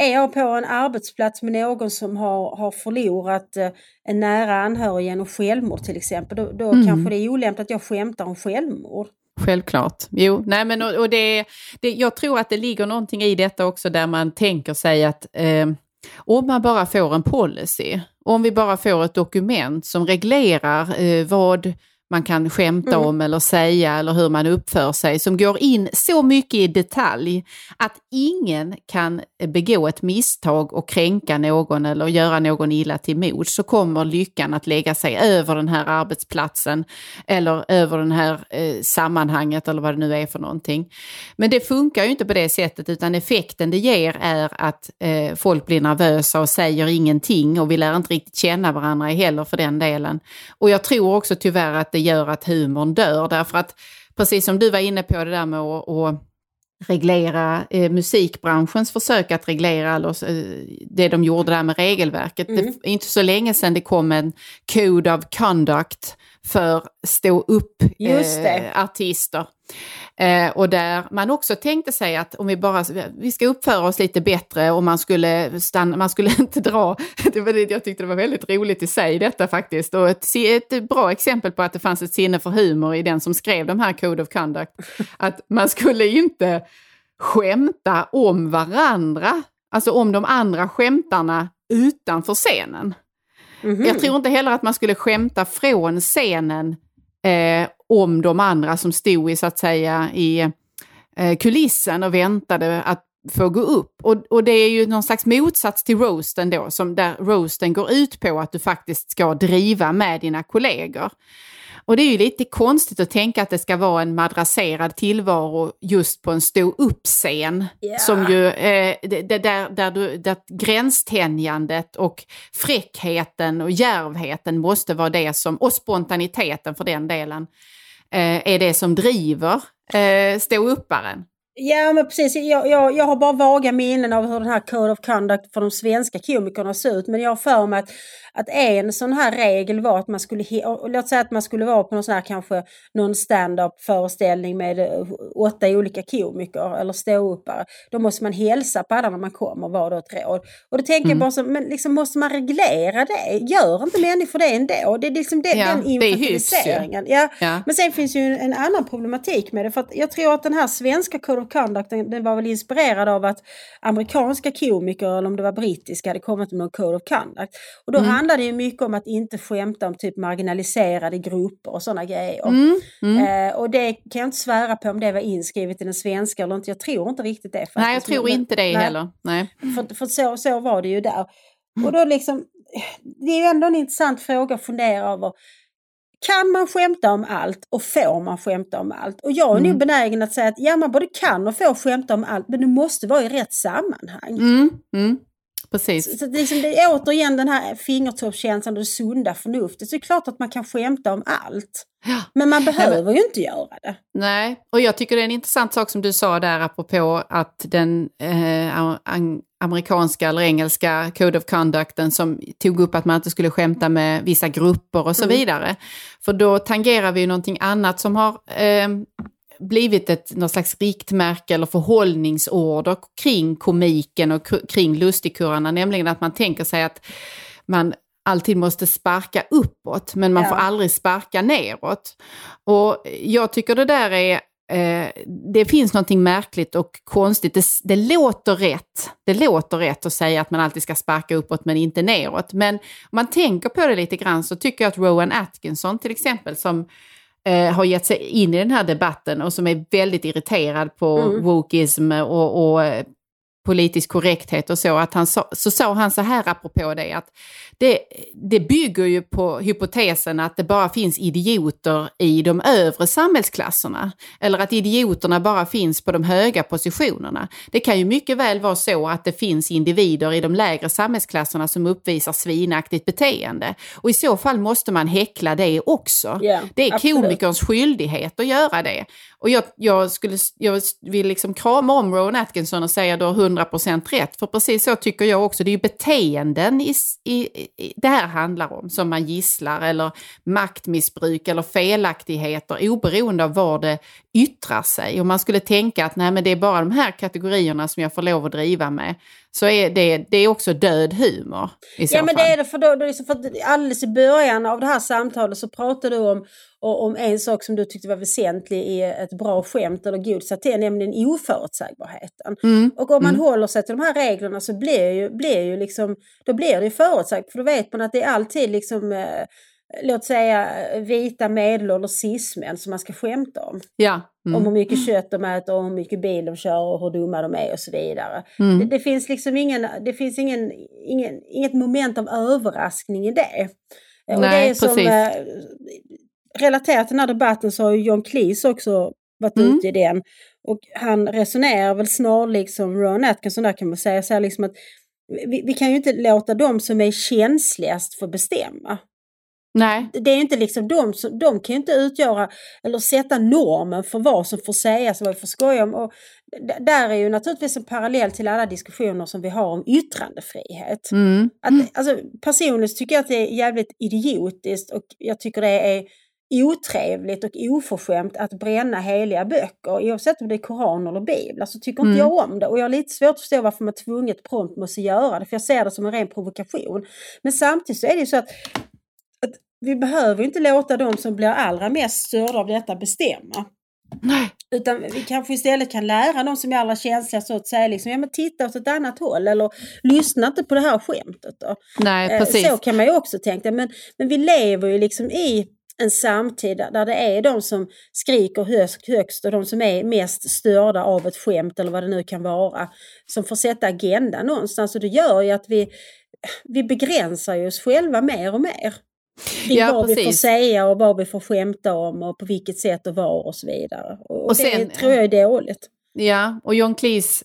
är jag på en arbetsplats med någon som har, har förlorat eh, en nära anhörig genom självmord till exempel, då, då Mm. kanske det är olämpligt att jag skämtar om självmord. Självklart. Jo, nej men och, och det, det, jag tror att det ligger någonting i detta också där man tänker sig att eh, om man bara får en policy, om vi bara får ett dokument som reglerar eh, vad man kan skämta Mm. om eller säga eller hur man uppför sig, som går in så mycket i detalj att ingen kan begå ett misstag och kränka någon eller göra någon illa till mod, så kommer lyckan att lägga sig över den här arbetsplatsen eller över den här eh, sammanhanget eller vad det nu är för någonting. Men det funkar ju inte på det sättet utan effekten det ger är att eh, folk blir nervösa och säger ingenting och vi lär inte riktigt känna varandra heller för den delen. Och jag tror också tyvärr att det gör att humorn dör därför att precis som du var inne på det där med att, att reglera eh, musikbranschens försök att reglera eller, eh, det de gjorde där med regelverket. Mm. Det är inte så länge sedan det kom en Code of Conduct för stå upp eh, artister. Eh, och där man också tänkte sig att om vi bara vi ska uppföra oss lite bättre och man skulle, stanna, man skulle inte dra, det var det, jag tyckte det var väldigt roligt i sig detta faktiskt och ett, ett bra exempel på att det fanns ett sinne för humor i den som skrev de här Code of Conduct. Att man skulle inte skämta om varandra, alltså om de andra skämtarna utanför scenen. Mhm. Jag tror inte heller att man skulle skämta från scenen eh, om de andra som stod i, så att säga, i eh, kulissen och väntade att få gå upp. Och, och det är ju någon slags motsats till roasten då, som där roasten går ut på att du faktiskt ska driva med dina kollegor. Och det är ju lite konstigt att tänka att det ska vara en madrasserad tillvaro just på en stå-upp-scen. Ja. Som ju, eh, det, där, där, du, där gränstänjandet och fräckheten och djärvheten måste vara det som, och spontaniteten för den delen, eh, är det som driver eh, stå-upparen. Ja men precis, jag, jag, jag har bara vaga minnen av hur den här Code of Conduct för de svenska komikerna ser ut. Men jag har för mig att, att en sån här regel var att man skulle, låt säga att man skulle vara på någon sån här kanske någon stand-up föreställning med eh, åtta olika komiker eller ståuppare. Då måste man hälsa på alla när man kommer var då ett råd. Och då tänker jag bara så, men liksom måste man reglera det? Gör inte människor det ändå? Det är liksom det, Ja, den det är hyfs infantiliseringen. Ja. Ja. Men sen finns ju en, en annan problematik med det. För att jag tror att den här svenska Code of Conduct den, den var väl inspirerad av att amerikanska komiker, eller om det var brittiska, hade kommit med någon Code of Conduct. Och då Mm. handlar det ju mycket om att inte skämta om typ marginaliserade grupper och sådana grejer. Mm, mm. Eh, och det kan jag inte svära på om det var inskrivet i den svenska eller inte. Jag tror inte riktigt det. Faktiskt. Nej, jag tror inte det nej. heller. Nej. För, för så, så var det ju där. Och då liksom, det är ju ändå en intressant fråga att fundera över. Kan man skämta om allt och får man skämta om allt? Och jag är Mm. nog benägen att säga att ja, man både kan och får skämta om allt, men det måste vara i rätt sammanhang. Mm, mm. Precis. Så det, är liksom, det är återigen den här fingertoppskänslan och det sunda förnuftet. Så det är klart att man kan skämta om allt. Ja. Men man behöver ju inte göra det. Nej, och jag tycker det är en intressant sak som du sa där apropå att den eh, an, amerikanska eller engelska Code of Conducten som tog upp att man inte skulle skämta med vissa grupper och så Mm. vidare. För då tangerar vi ju någonting annat som har eh, blivit ett något slags riktmärke eller förhållningsorder kring komiken och kring lustigkurrarna, nämligen att man tänker sig att man alltid måste sparka uppåt, men man Ja. får aldrig sparka neråt. Och jag tycker det där är Eh, det finns någonting märkligt och konstigt. Det, det låter rätt. Det låter rätt att säga att man alltid ska sparka uppåt men inte neråt. Men om man tänker på det lite grann så tycker jag att Rowan Atkinson till exempel som eh, har gett sig in i den här debatten och som är väldigt irriterad på Mm. wokeism och, och eh, politisk korrekthet och så, att han sa, så sa han så här apropå det att det, det bygger ju på hypotesen att det bara finns idioter i de övre samhällsklasserna. Eller att idioterna bara finns på de höga positionerna. Det kan ju mycket väl vara så att det finns individer i de lägre samhällsklasserna som uppvisar svinaktigt beteende. Och i så fall måste man häckla det också. Ja, det är absolut. komikerns skyldighet att göra det. Och jag, jag, skulle, jag vill liksom krama om Rowan Atkinson och säga du har 100% rätt. För precis så tycker jag också. Det är ju beteenden i, i, i, det här handlar om som man gisslar eller maktmissbruk eller felaktigheter oberoende av var det yttrar sig. Om man skulle tänka att nej men det är bara de här kategorierna som jag får lov att driva med så är det, det är också död humor. Ja men fall. det är det för, då, då liksom för att alldeles i början av det här samtalet så pratade du om, och- om en sak som du tyckte var väsentlig i ett bra skämt eller god satir, nämligen oförutsägbarheten. Mm. Och om man håller sig till de här reglerna så blir ju, blir ju liksom, då blir det ju förutsägbart. För då vet man att det är alltid liksom, eh, låt säga vita medelålders cis-män som man ska skämta om. Ja. Mm. Om hur mycket kött de äter och hur mycket bil de kör och hur dumma de är och så vidare. Mm. Det, det finns liksom ingen, det finns ingen, ingen, inget moment av överraskning i det. och det Nej, är som, precis. eh, relaterat till den här debatten så har ju John Cleese också varit Mm. ute i den. Och han resonerar väl snarlikt som Ron Atkinson där kan man säga. Så liksom att vi, vi kan ju inte låta de som är känsligast få bestämma Nej. det är inte liksom de som, de kan ju inte utgöra eller sätta normen för vad som får sägas och vad vi får skoja om. Och där är ju naturligtvis en parallell till alla diskussioner som vi har om yttrandefrihet. Mm. Att, alltså, personligen tycker jag att det är jävligt idiotiskt och jag tycker det är otrevligt och oförskämt att bränna heliga böcker oavsett om det är koran eller biblar så tycker inte Mm. jag om det och jag har lite svårt att förstå varför man tvunget prompt måste göra det för jag ser det som en ren provokation. Men samtidigt så är det ju så att vi behöver inte låta de som blir allra mest störda av detta bestämma. Nej. Utan vi kanske istället kan lära de som är allra känsliga så att säga liksom, ja men titta åt ett annat håll eller lyssna inte på det här skämtet då. Nej, Eh, precis. Så kan man ju också tänka. Men, men vi lever ju liksom i en samtid där- det är de som skriker högst, och de som är mest störda av ett skämt eller vad det nu kan vara som får sätta agendan någonstans. Och det gör ju att vi, vi begränsar oss själva mer och mer. Kring Ja, vad vi får säga och vad vi får skämta om och på vilket sätt och var och så vidare. Och, Och det sen- tror jag är dåligt. Ja, och John Cleese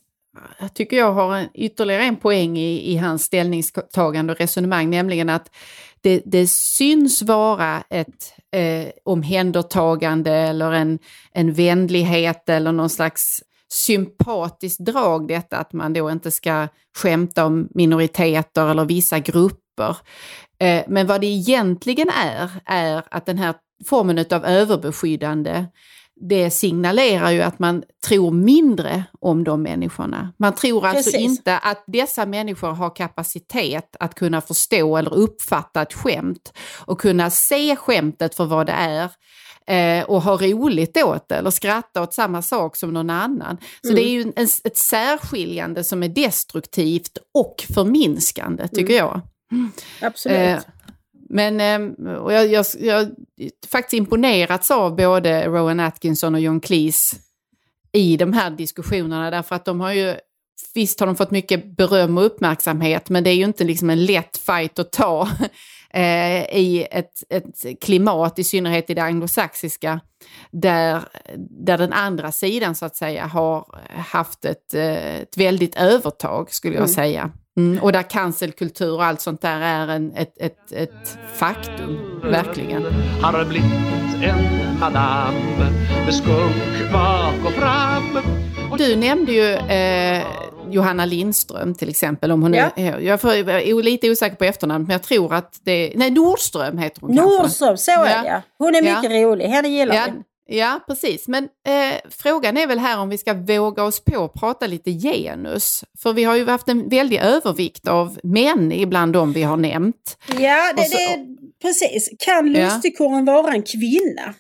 jag tycker jag har en, ytterligare en poäng i, i hans ställningstagande och resonemang, nämligen att det, det syns vara ett eh, omhändertagande eller en, en vänlighet eller någon slags sympatiskt drag detta att man då inte ska skämta om minoriteter eller vissa grupper. Eh, men vad det egentligen är, är att den här formen av överbeskyddande det signalerar ju att man tror mindre om de människorna. Man tror alltså Precis. inte att dessa människor har kapacitet att kunna förstå eller uppfatta ett skämt och kunna se skämtet för vad det är eh, och ha roligt åt det eller skratta åt samma sak som någon annan. Så det är ju en, ett särskiljande som är destruktivt och förminskande tycker jag. Absolut. Eh, men eh, och jag, jag, jag faktiskt imponerats av både Rowan Atkinson och John Cleese i de här diskussionerna därför att de har ju Visst har de fått mycket beröm och uppmärksamhet men det är ju inte liksom en lätt fight att ta eh, i ett, ett klimat, i synnerhet i det anglosaxiska, där, där den andra sidan så att säga har haft ett, eh, ett väldigt övertag skulle jag Mm. säga. Mm, och där cancelkultur och allt sånt där är en, ett, ett, ett faktum, verkligen. Har blivit en madam med skunk bak och fram. Du nämnde ju eh, Johanna Lindström till exempel. Om hon Ja. är, jag får- jag är lite osäker på efternamnet men jag tror att det Nej, Nordström heter hon kanske. Nordström, så är Ja. det ja. Hon är Ja. mycket rolig, henne gillar Ja, vi. Ja, precis. Men eh, frågan är väl här om vi ska våga oss på att prata lite genus. För vi har ju haft en väldig övervikt av män ibland de vi har nämnt. Ja, det, så- det, precis. Kan Ja. lustigkurren vara en kvinna?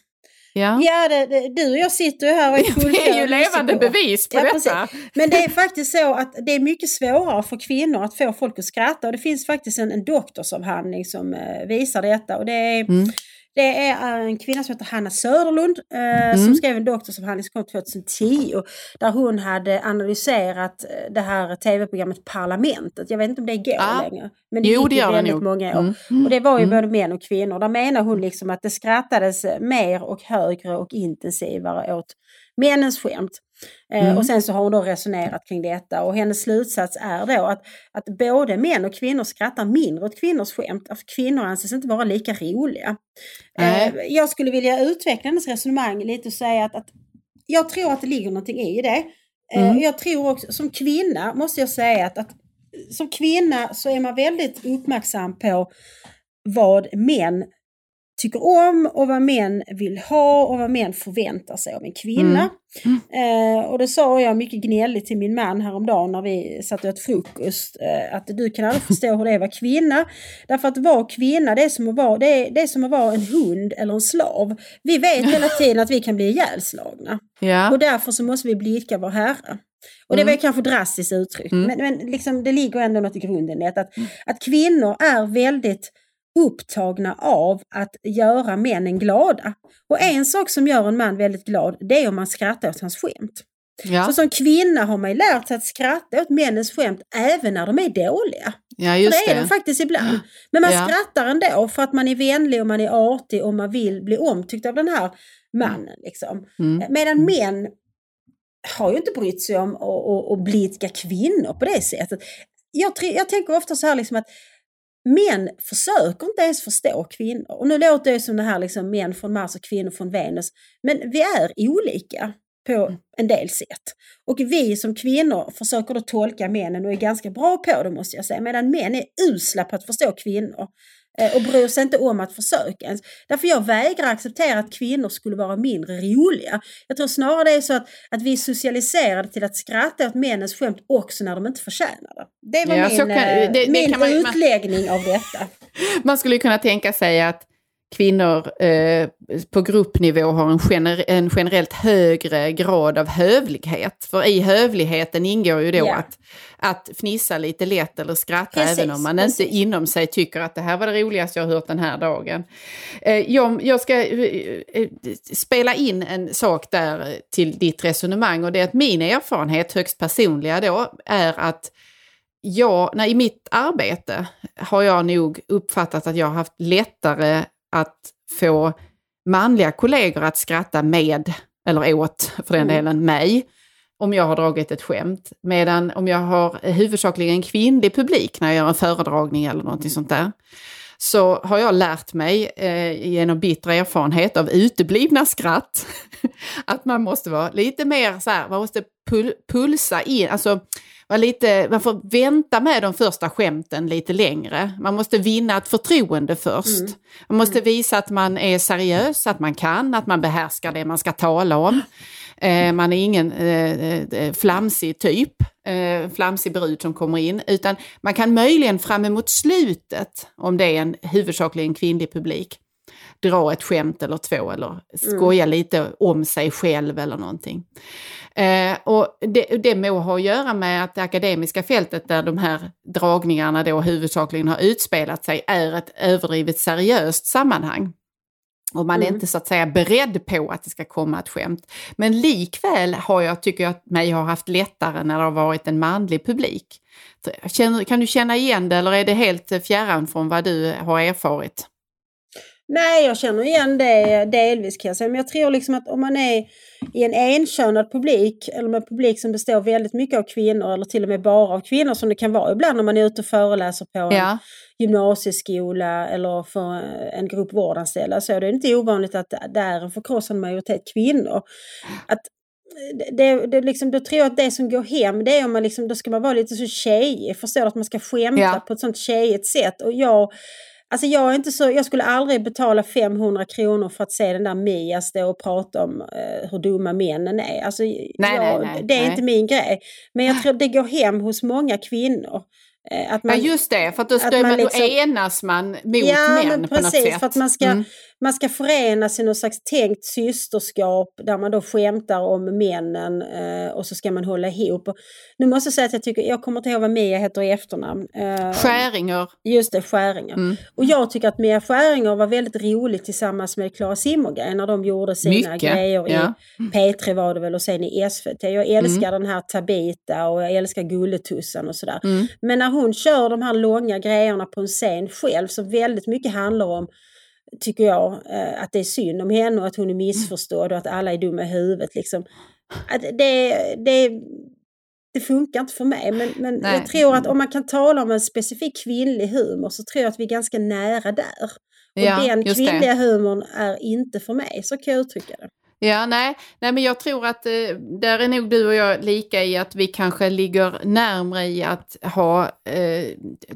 Ja. Ja, det, det, du och jag sitter ju här och är Det är ju levande bevis på Ja, detta. precis. Men det är faktiskt så att det är mycket svårare för kvinnor att få folk att skratta. Och det finns faktiskt en, en doktorsavhandling som eh, visar detta. Och det är, Mm. Det är en kvinna som heter Hanna Söderlund eh, Mm. som skrev en doktorsavhandling som kom 2010. Där hon hade analyserat eh, det här tv-programmet Parlamentet. Jag vet inte om det går Ah. längre. Men det Jo, gick det gör väldigt många år. Mm. Och det var ju Mm. både män och kvinnor. Där menar hon liksom att det skrattades mer och högre och intensivare åt männens skämt. Eh, Mm. Och sen så har hon då resonerat kring detta och hennes slutsats är då att, att både män och kvinnor skrattar mindre åt kvinnors skämt. Att kvinnor anses inte vara lika roliga. Eh, Jag skulle vilja utveckla hennes resonemang lite och säga att, att jag tror att det ligger någonting i det. Eh, Mm. Jag tror också, som kvinna måste jag säga att, att som kvinna så är man väldigt uppmärksam på vad män tycker om och vad män vill ha och vad män förväntar sig av en kvinna. Eh, och det sa jag mycket gnälligt till min man häromdagen när vi satt och åt frukost. Eh, att du kan aldrig förstå hur det är att vara kvinna. Därför att vara kvinna det är, som att vara, det, är, det är som att vara en hund eller en slav. Vi vet hela tiden att vi kan bli ihjälslagna. Ja. Och därför så måste vi blidka vår Herre. Och det var Mm. kanske drastiskt uttryckt, men, men liksom, det ligger ändå något i grunden i. Att, att kvinnor är väldigt upptagna av att göra männen glada. Och en sak som gör en man väldigt glad, det är om man skrattar åt hans skämt. Ja. Så som kvinna har man ju lärt sig att skratta åt männens skämt även när de är dåliga. ja, För just det är det. de faktiskt ibland. Men man Ja. skrattar ändå för att man är vänlig och man är artig och man vill bli omtyckt av den här mannen. Liksom. Mm. Medan män har ju inte brytt sig om att, blidka kvinnor på det sättet. Jag, jag tänker ofta så här liksom att män försöker inte ens förstå kvinnor. Och nu låter det som det här liksom män från Mars och kvinnor från Venus. Men vi är olika på en del sätt. Och vi som kvinnor försöker då tolka männen och är ganska bra på det måste jag säga. Medan män är usla på att förstå kvinnor. Eh, Och bryr sig inte om att försöka ens. Därför jag vägrar acceptera att kvinnor skulle vara mindre roliga. Jag tror snarare det är så att, att vi är socialiserade till att skratta åt männens skämt också när de inte förtjänar det. Det var Ja, min, kan- eh, det- det min kan man- man- utläggning av detta. Man skulle kunna tänka sig att kvinnor eh, på gruppnivå har en, gener en generellt högre grad av hövlighet. För i hövligheten ingår ju då Ja. att, att fnissa lite lätt eller skratta Precis, även om man precis. inte inom sig tycker att det här var det roligaste jag har hört den här dagen. Eh, jag, jag ska eh, eh, spela in en sak där till ditt resonemang och det är att min erfarenhet, högst personliga då, är att jag, när, i mitt arbete har jag nog uppfattat att jag har haft lättare att få manliga kollegor att skratta med, eller åt för den Mm. delen, mig, om jag har dragit ett skämt. Medan om jag har huvudsakligen kvinnlig publik när jag gör en föredragning eller någonting sånt där, så har jag lärt mig eh, genom bitter erfarenhet av uteblivna skratt att man måste vara lite mer så här, man måste pul pulsa in, alltså vara lite, man får vänta med de första skämten lite längre. Man måste vinna ett förtroende först. Mm. Man måste visa att man är seriös, att man kan, att man behärskar det man ska tala om. Eh, man är ingen eh, eh, flamsig typ, eh, flamsig brud som kommer in, utan man kan möjligen fram emot slutet, om det är en huvudsakligen kvinnlig publik, dra ett skämt eller två eller skoja lite om sig själv eller någonting. Eh, och det, det må ha att göra med att det akademiska fältet där de här dragningarna då huvudsakligen har utspelat sig är ett överdrivet seriöst sammanhang. Och man är Mm. inte så att säga beredd på att det ska komma ett skämt. Men likväl har jag, tycker jag, att mig har haft lättare när det har varit en manlig publik. Känner, kan du känna igen det eller är det helt fjärran från vad du har erfarit? Nej, jag känner igen det delvis kan jag säga. Men jag tror liksom att om man är i en enkönad publik eller med publik som består väldigt mycket av kvinnor eller till och med bara av kvinnor som det kan vara ibland när man är ute och föreläser på en Ja. gymnasieskola eller för en grupp vårdanställda så är det inte ovanligt att det är en förkrossande majoritet kvinnor. Att det, det liksom, då tror jag att det som går hem det är om man liksom, då ska man vara lite så tjejig, förstår? Att man ska skämta Ja. på ett sånt tjejigt sätt. Och jag, alltså jag, är inte så, jag skulle aldrig betala 500 kronor för att se den där Mia stå och prata om eh, hur dumma männen är. Alltså, jag, nej, nej, det är nej. inte min grej. Men jag tror det går hem hos många kvinnor. eh, Att Ja just det, för att då, att man man, liksom- då enas man mot ja, män men på något precis, sätt. för att man ska, Mm. Man ska förenas i någon slags tänkt systerskap där man då skämtar om männen eh, och så ska man hålla ihop. Och nu måste jag säga att jag tycker, jag kommer inte ihåg vad Mia heter i efternamn. Eh, Skäringer. Just det, Skäringer. Mm. Och jag tycker att Mia Skäringer var väldigt rolig tillsammans med Klara Zimmergren när de gjorde sina Mycket, grejer ja. i P3 var det väl och sen i SVT. Jag älskar den här Tabita och jag älskar Gulletussan och sådär. Mm. Men när hon kör de här långa grejerna på en scen själv som väldigt mycket handlar om tycker jag, eh, att det är synd om henne och att hon är missförstådd och att alla är dumma i huvudet. Liksom. Att det, det, det funkar inte för mig. Men, men Nej. jag tror att om man kan tala om en specifik kvinnlig humor så tror jag att vi är ganska nära där. Och Ja, den just det. kvinnliga humorn är inte för mig, så kan jag uttrycka det. Ja, nej, nej, men jag tror att eh, där är nog du och jag lika i att vi kanske ligger närmre i att ha, eh,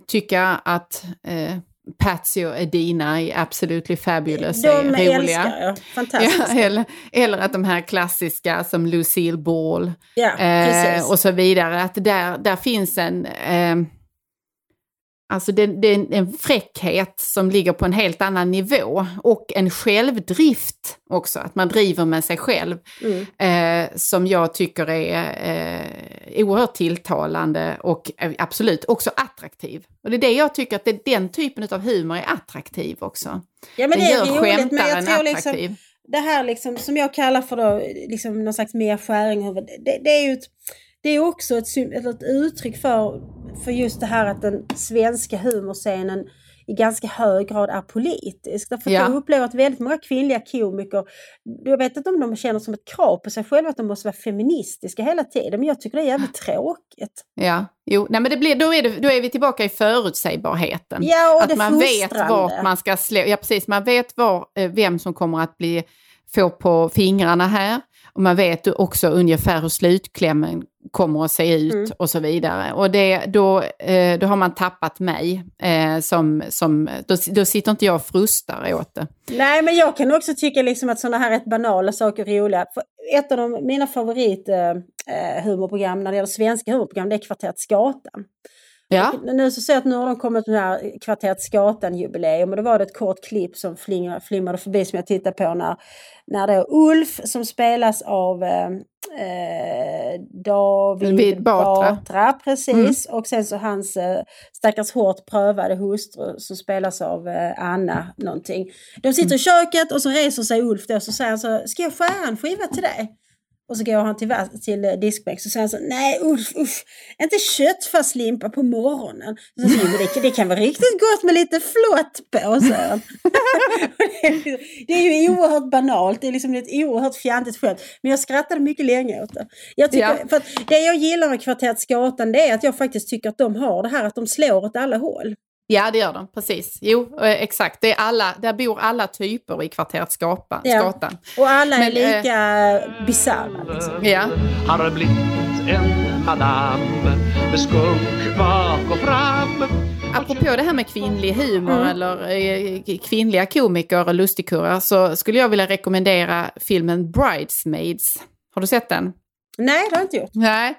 tycka att eh, Patsy och Edina är Absolutely Fabulous De är roliga. älskar jag, fantastiskt. Ja, eller, eller att de här klassiska som Lucille Ball Ja, eh, och så vidare, att där, där finns en... Eh, alltså det, det är en- fräckhet som ligger på en helt annan nivå och en självdrift också, att man driver med sig själv Mm. eh, som jag tycker är eh, oerhört tilltalande och eh, absolut också attraktiv. Och det är det jag tycker att det, den typen av humor är attraktiv också. Ja, men det är gör roligt, men jag skämtaren tror liksom, attraktiv. det här liksom, som jag kallar för då, liksom någon slags mer skäringhuvud, det, det är ju ett, det är också ett, ett uttryck för, för just det här att den svenska humorscenen i ganska hög grad är politisk. Därför Ja. jag upplever att väldigt många kvinnliga komiker, jag vet inte om de känner som ett krav på sig själva att de måste vara feministiska hela tiden, men jag tycker det är jävligt tråkigt. Ja, jo, nej men det blir, då, är det, då är vi tillbaka i förutsägbarheten. Ja, och att det man vet vart man ska slå, ja precis, man vet var, eh, vem som kommer att bli, få på fingrarna här. Och man vet också ungefär hur slutklämmen kommer att se ut Mm. och så vidare. Och det, då, eh, då har man tappat mig. Eh, som, som, då, då sitter inte jag och frustar åt det. Nej, men jag kan också tycka liksom att sådana här rätt banala saker är roliga. För ett av de, mina favorit eh, humorprogram när det gäller svenska humorprogram det är Kvarteret Skatan. Ja, Nu så ser jag att nu har de kommit med här Kvarteret Skatan-jubileum och då var det ett kort klipp som flimrade, förbi som jag tittade på när, när det är Ulf som spelas av eh, eh, David David Batra. Batra. precis. Och sen så hans eh, stackars hårt prövade hustru som spelas av eh, Anna någonting. De sitter i köket och så reser sig Ulf då och så säger han så, ska jag skära en skiva till dig? Och så går han till, till eh, diskbänk så säger så, nej usch, usch, inte köttfärslimpa på morgonen. Så säger han, "Jo, det, det kan vara riktigt gott med lite flott på, säger han. det är ju oerhört banalt, det är liksom ett oerhört fjantigt skämt. Men jag skrattade mycket länge åt det. Jag tycker, Ja. för det jag gillar med Kvarteret Skatan det är att jag faktiskt tycker att de har det här att de slår åt alla håll. Ja det gör de, precis. Jo, eh, exakt. Det är alla, där bor alla typer i kvarteret Skapa, Ja. Skatan. Och alla är Men, eh, lika bisarra. Liksom. Ja. Har blivit en madam med skunk bak och fram Apropå det här med kvinnlig humor Mm. eller eh, kvinnliga komiker och lustigkurrar så skulle jag vilja rekommendera filmen Bridesmaids. Har du sett den? Nej, det har jag inte gjort. Nej.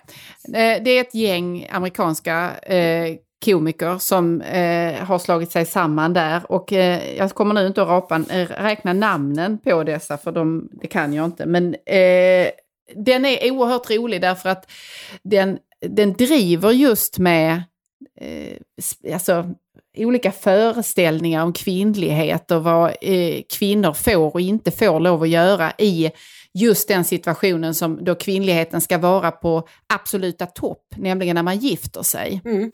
Eh, det är ett gäng amerikanska eh, komiker som eh, har slagit sig samman där. Och eh, jag kommer nu inte att rapa, eh, räkna namnen på dessa för de, det kan jag inte. Men eh, den är oerhört rolig därför att den, den driver just med eh, alltså, olika föreställningar om kvinnlighet och vad eh, kvinnor får och inte får lov att göra i just den situationen som då kvinnligheten ska vara på absoluta topp, nämligen när man gifter sig. Mm.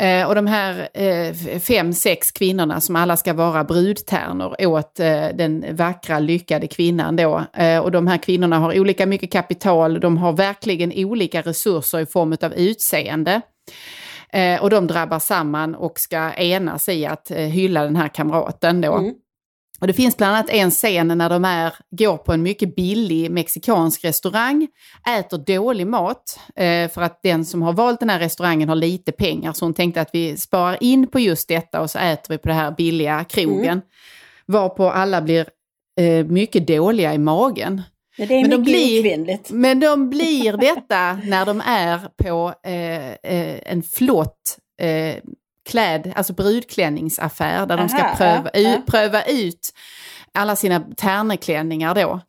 Eh, och de här eh, fem, sex kvinnorna som alla ska vara brudtärnor åt eh, den vackra, lyckade kvinnan då. Och de här kvinnorna har olika mycket kapital, de har verkligen olika resurser i form av utseende. Och de drabbar samman och ska enas i att hylla den här kamraten då. Mm. Och det finns bland annat en scen när de är, går på en mycket billig mexikansk restaurang, äter dålig mat, eh, för att den som har valt den här restaurangen har lite pengar, så hon tänkte att vi sparar in på just detta och så äter vi på det här billiga krogen. Mm. Varpå alla blir eh, mycket dåliga i magen. Men det är Men de blir-. Men de blir detta när de är på eh, eh, en flott eh, kläd, alltså brudklänningsaffär där de ska Aha, pröva, ja, ja. ut, pröva ut alla sina terneklänningar då.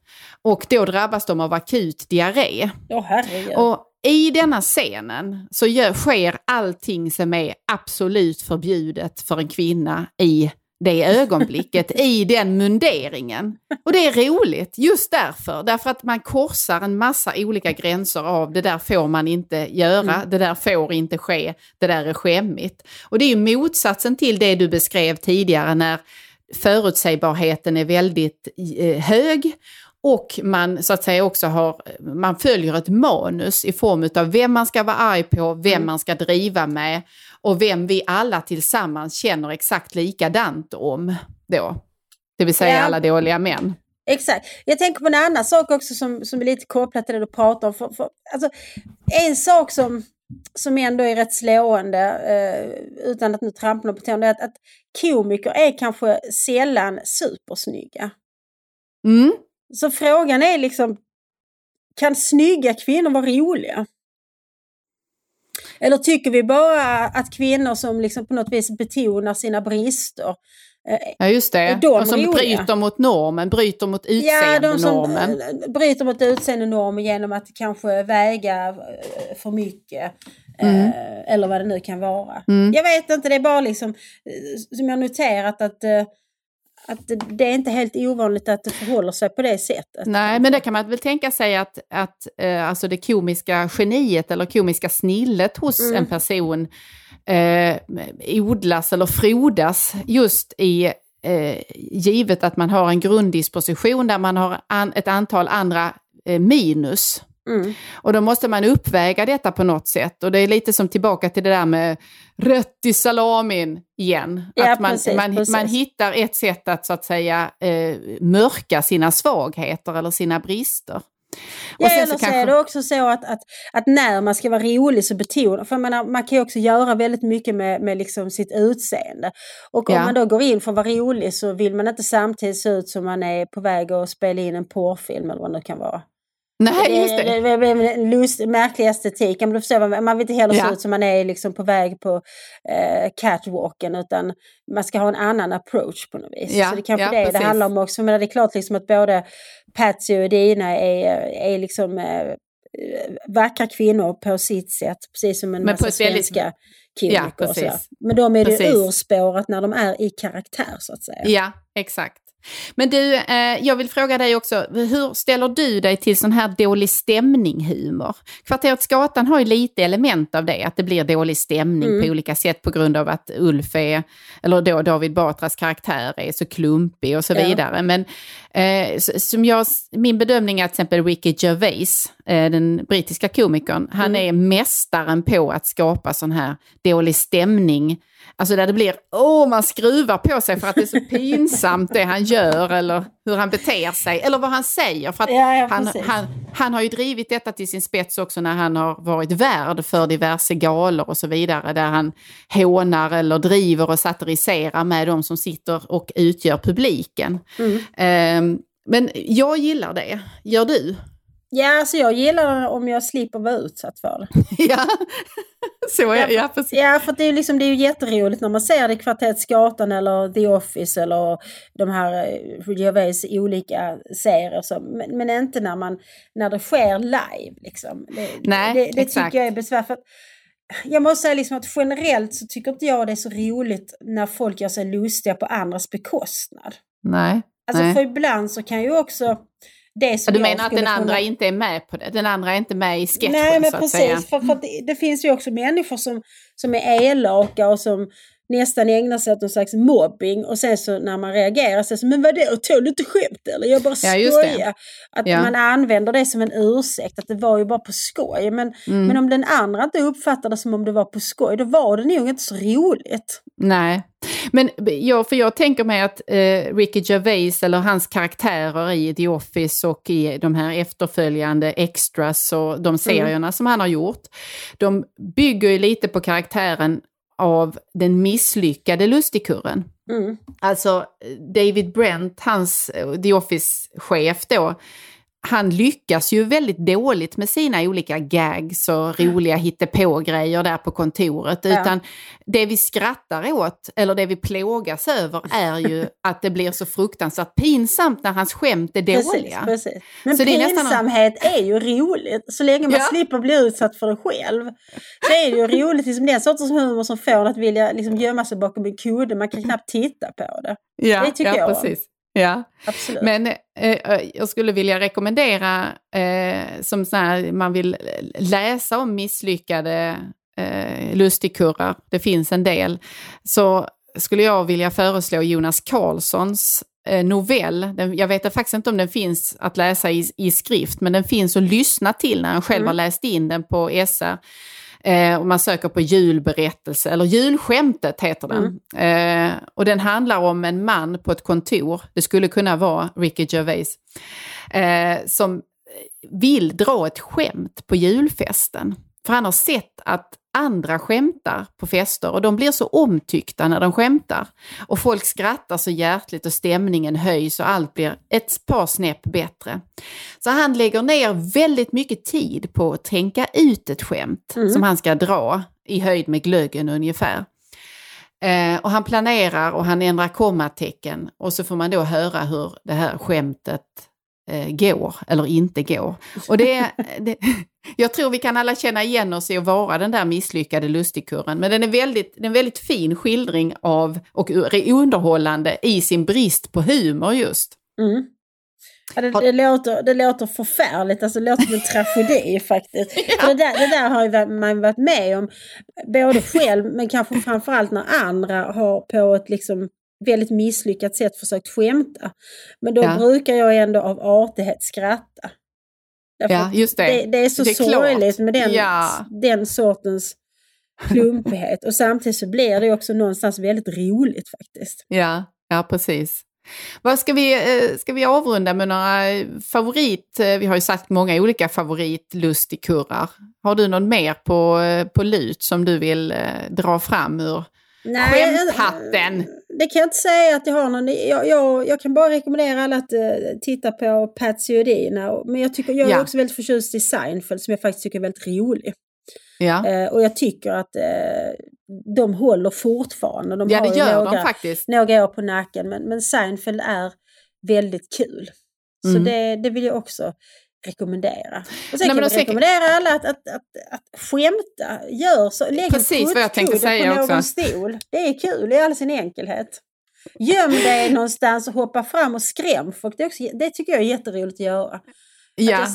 Och då drabbas de av akut diarré. Herregud. Och i denna scenen så gör, sker allting som är absolut förbjudet för en kvinna i det ögonblicket, i den munderingen. Och det är roligt, just därför. Därför att man korsar en massa olika gränser av det där får man inte göra, det där får inte ske, det där är skämmigt. Och det är ju motsatsen till det du beskrev tidigare när förutsägbarheten är väldigt eh, hög och man så att säga också har, man följer ett manus i form av vem man ska vara arg på, vem man ska driva med och vem vi alla tillsammans känner exakt likadant om då. Det vill säga Ja. alla dåliga män. Exakt. Jag tänker på en annan sak också som, som är lite kopplat till det du pratar om. För, för, alltså, en sak som, som ändå är rätt slående, eh, utan att nu trampa någon på tårna, är att, att komiker är kanske sällan supersnygga. Mm. Så frågan är liksom, kan snygga kvinnor vara roliga? Eller tycker vi bara att kvinnor som liksom på något vis betonar sina brister eh, Ja just det, de de som roliga? bryter mot normen, bryter mot Ja, de som utseendenormen. eh, bryter mot utseendenormen genom att kanske väga eh, för mycket. Mm. Eller vad det nu kan vara. Jag vet inte, det är bara liksom som jag noterat att, att det- är inte helt ovanligt att det förhåller sig på det sättet. Nej, men det kan man väl tänka sig att, att eh, alltså det komiska geniet eller komiska snillet hos Mm. en person eh, odlas eller frodas just i eh, givet att man har en grunddisposition där man har an, ett antal andra eh, minus. Mm. Och då måste man uppväga detta på något sätt. Och det är lite som tillbaka till det där med rött i salamin igen. Ja, att man, precis, man, precis. man hittar ett sätt att så att säga eh, mörka sina svagheter eller sina brister. Ja, sen eller så så, kanske- är det också så att, att, att när man ska vara rolig så betonar, för menar, man kan ju också göra väldigt mycket med, med liksom sitt utseende. Och om Ja. man då går in för att vara rolig så vill man inte samtidigt se ut som man är på väg att spela in en porrfilm eller vad det nu kan vara. Nej, just Det det. är det lust, märklig estetik. Du förstår, man vill inte heller Ja. se ut som man är liksom på väg på eh, catwalken utan man ska ha en annan approach på något vis. Ja, så det kanske ja, det det precis. handlar om också. Men det är klart liksom att både Patsy och Dina är, är liksom eh, vackra kvinnor på sitt sätt. Precis som en Men massa ett väldigt- svenska Ja. Men de är det Precis. urspårat när de är i karaktär så att säga. Ja, exakt. Men du, eh, jag vill fråga dig också, hur ställer du dig till sån här dålig stämning-humor? Kvarteret Skatan har ju lite element av det, att det blir dålig stämning Mm. på olika sätt på grund av att Ulf är, eller då David Batras karaktär är så klumpig och så Ja. vidare. Men eh, som jag, min bedömning är att till exempel Ricky Gervais, eh, den brittiska komikern, han Mm. är mästaren på att skapa sån här dålig stämning Alltså där det blir, åh man skruvar på sig för att det är så pinsamt det han gör eller hur han beter sig eller vad han säger. För Ja, ja, han, han, han har ju drivit detta till sin spets också när han har varit värd för diverse galor och så vidare. Där han hånar eller driver och satiriserar med de som sitter och utgör publiken. Mm. Ehm, men jag gillar det, gör du? Ja, alltså jag gillar det om jag slipper vara utsatt för det. ja, så är, ja, precis. Ja, för det är liksom, det är ju jätteroligt när man ser det i Kvarteret Skatan eller The Office eller de här eh, Gervais olika serier. Så, men, men inte när, man, när det sker live. Liksom. Det, Nej, det, det exakt. tycker jag är besvär. För att, jag måste säga liksom att generellt så tycker inte jag det är så roligt när folk gör sig lustiga på andras bekostnad. Nej. Alltså nej. för ibland så kan ju också det som Du menar att den andra kunna... inte är med på det? Den andra är inte med i sketchen Nej, men så att precis. säga? För, för att det, det finns ju också människor som, som är elaka och som nästan ägnar sig åt någon slags mobbing och sen så när man reagerar så så, men vadå, tål du inte skämt eller? Jag bara Ja, skojar. Att Ja. man använder det som en ursäkt, att det var ju bara på skoj. Men, Mm. men om den andra inte uppfattar det som om det var på skoj, då var det nog inte så roligt. Nej, men jag, för jag tänker mig att eh, Ricky Gervais eller hans karaktärer i The Office och i de här efterföljande extras och de serierna som han har gjort, de bygger ju lite på karaktären av den misslyckade lustigkurren. Mm. Alltså David Brent, hans eh, The Office-chef då, han lyckas ju väldigt dåligt med sina olika gags och roliga hittepå-grejer där på kontoret. Ja. Utan det vi skrattar åt, eller det vi plågas över, är ju att det blir så fruktansvärt pinsamt när hans skämt är Precis, dåliga. precis. Men Så det är nästan- pinsamhet är ju roligt. Så länge man Ja. slipper bli utsatt för det själv. Så är det ju roligt. Liksom den sortens humor som får att vilja liksom gömma sig bakom en kudde. Man kan knappt titta på det. Ja, Det tycker ja, jag precis. Ja. Absolut. Men eh, jag skulle vilja rekommendera, eh, som så här, man vill läsa om misslyckade eh, lustigkurrar, det finns en del, så skulle jag vilja föreslå Jonas Karlssons eh, novell. Den, jag vet faktiskt inte om den finns att läsa i, i skrift, men den finns att lyssna till när han själv Mm. har läst in den på SR. Eh, och man söker på julberättelse, eller julskämtet heter den. Mm. Eh, och den handlar om en man på ett kontor, det skulle kunna vara Ricky Gervais, eh, som vill dra ett skämt på julfesten. För han har sett att andra skämtar på fester och de blir så omtyckta när de skämtar. Och folk skrattar så hjärtligt och stämningen höjs och allt blir ett par snäpp bättre. Så han lägger ner väldigt mycket tid på att tänka ut ett skämt som han ska dra i höjd med glöggen ungefär. Eh, och han planerar och han ändrar kommatecken och så får man då höra hur det här skämtet eh, går eller inte går. Och det, det, jag tror vi kan alla känna igen oss i att vara den där misslyckade lustigkurren. Men den är väldigt, det är en väldigt fin skildring av och underhållande i sin brist på humor just. Mm. Ja, det, det, låter, det låter förfärligt, alltså det låter som en tragedi faktiskt. För det, där, det där har ju man varit med om, både själv men kanske framförallt när andra har på ett liksom väldigt misslyckat sätt försökt skämta. Men då Ja. brukar jag ändå av artighet skratta. Därför Ja, just det. det. Det är så Det är klart. sorgligt med den, Ja. den sortens klumpighet. Och samtidigt så blir det också någonstans väldigt roligt faktiskt. Ja, ja precis. Vad ska vi, eh, ska vi avrunda med några favorit... eh, Vi har ju sagt många olika favoritlustigkurrar. Har du någon mer på, eh, på lut som du vill dra fram ur skämthatten? Det kan jag inte säga att jag har någon. Jag, jag, jag kan bara rekommendera alla att eh, titta på Patsy Udina. Men jag, tycker, jag är Ja. också väldigt förtjust i Seinfeld som jag faktiskt tycker är väldigt rolig. Ja, Eh, och jag tycker att eh, de håller fortfarande. De ja det gör några, de faktiskt. några år på nacken. Men, men Seinfeld är väldigt kul. Så Mm. det, det vill jag också rekommendera. Och Nej, sen men kan säkert- rekommendera alla att, att, att, att skämta. Gör så. Lägg Precis vad jag tänkte säga på någon också. stol. Det är kul i all sin enkelhet. Göm dig någonstans och hoppa fram och skräm folk. Det, också, det tycker jag är jätteroligt att göra. Att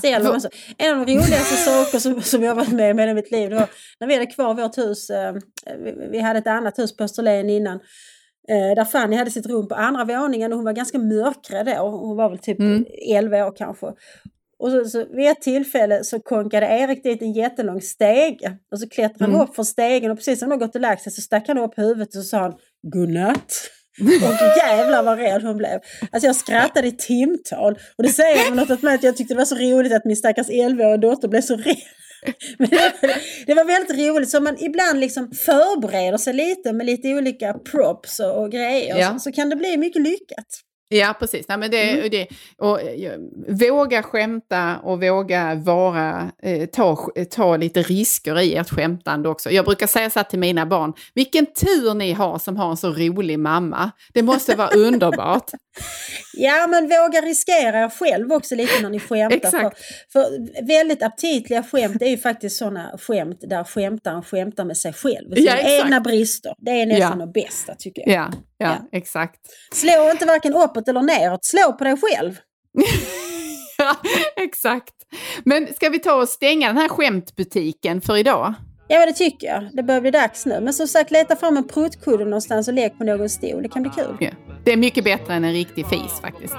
jag så. En av de roligaste saker som, som jag varit med om i mitt liv det var när vi hade kvar vårt hus. Eh, vi, vi hade ett annat hus på Österlen innan. Eh, där Fanny hade sitt rum på andra våningen och hon var ganska mörkrädd då. Hon var väl typ Mm. 11 år kanske. Och så, så vid ett tillfälle så konkade Erik dit en jättelång stege. Och så klättrade han Mm. upp för stegen och precis som de gått och lagt sig så stack han upp huvudet och så sa han godnatt. Och jävlar vad rädd hon blev. Alltså jag skrattade i timtal. Och det säger något åt mig att jag tyckte det var så roligt att min stackars 11-åriga dotter blev så rädd. Men det, var, det var väldigt roligt, så man ibland liksom förbereder sig lite med lite olika props och, och grejer. Ja. Så, så kan det bli mycket lyckat. Ja, precis. Nej, men det, Mm. det, och, eh, våga skämta och våga vara, eh, ta, ta lite risker i ert skämtande också. Jag brukar säga så här till mina barn, vilken tur ni har som har en så rolig mamma. Det måste vara underbart. Ja, men våga riskera er själv också lite när ni skämtar. För, för väldigt aptitliga skämt är ju faktiskt sådana skämt där skämtaren skämtar med sig själv. Och Ja, sina exakt. egna brister. Det är nästan Ja. det bästa tycker jag. Ja, ja, Ja. exakt. Slå inte varken uppåt eller neråt, slå på dig själv. Ja, Exakt. Men ska vi ta och stänga den här skämtbutiken för idag? Ja, det tycker jag. Det börjar bli dags nu. Men som sagt, leta fram en pruttkudde någonstans och lek på någon stol. Det kan bli kul. Ja. Det är mycket bättre än en riktig fis faktiskt.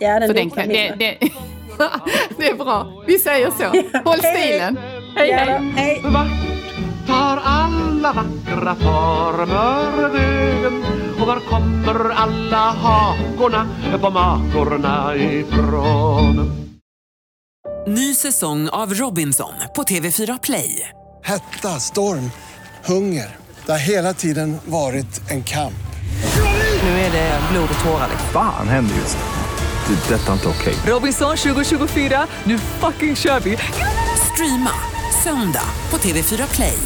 Ja, den den kan, det, det, det är bra. Vi säger så. Håll stilen. Hej, Ja, hej. då. hej. Vart tar alla vackra former vägen? Var kommer alla hakorna på makorna ifrån? Ny säsong av Robinson på TV4 Play. Hetta, storm, hunger. Det har hela tiden varit en kamp. Nu är det blod och tårar. Fan händer just nu. Det. är Detta är inte okej. Robinson 2024, nu fucking kör vi! Streama söndag på TV4 Play.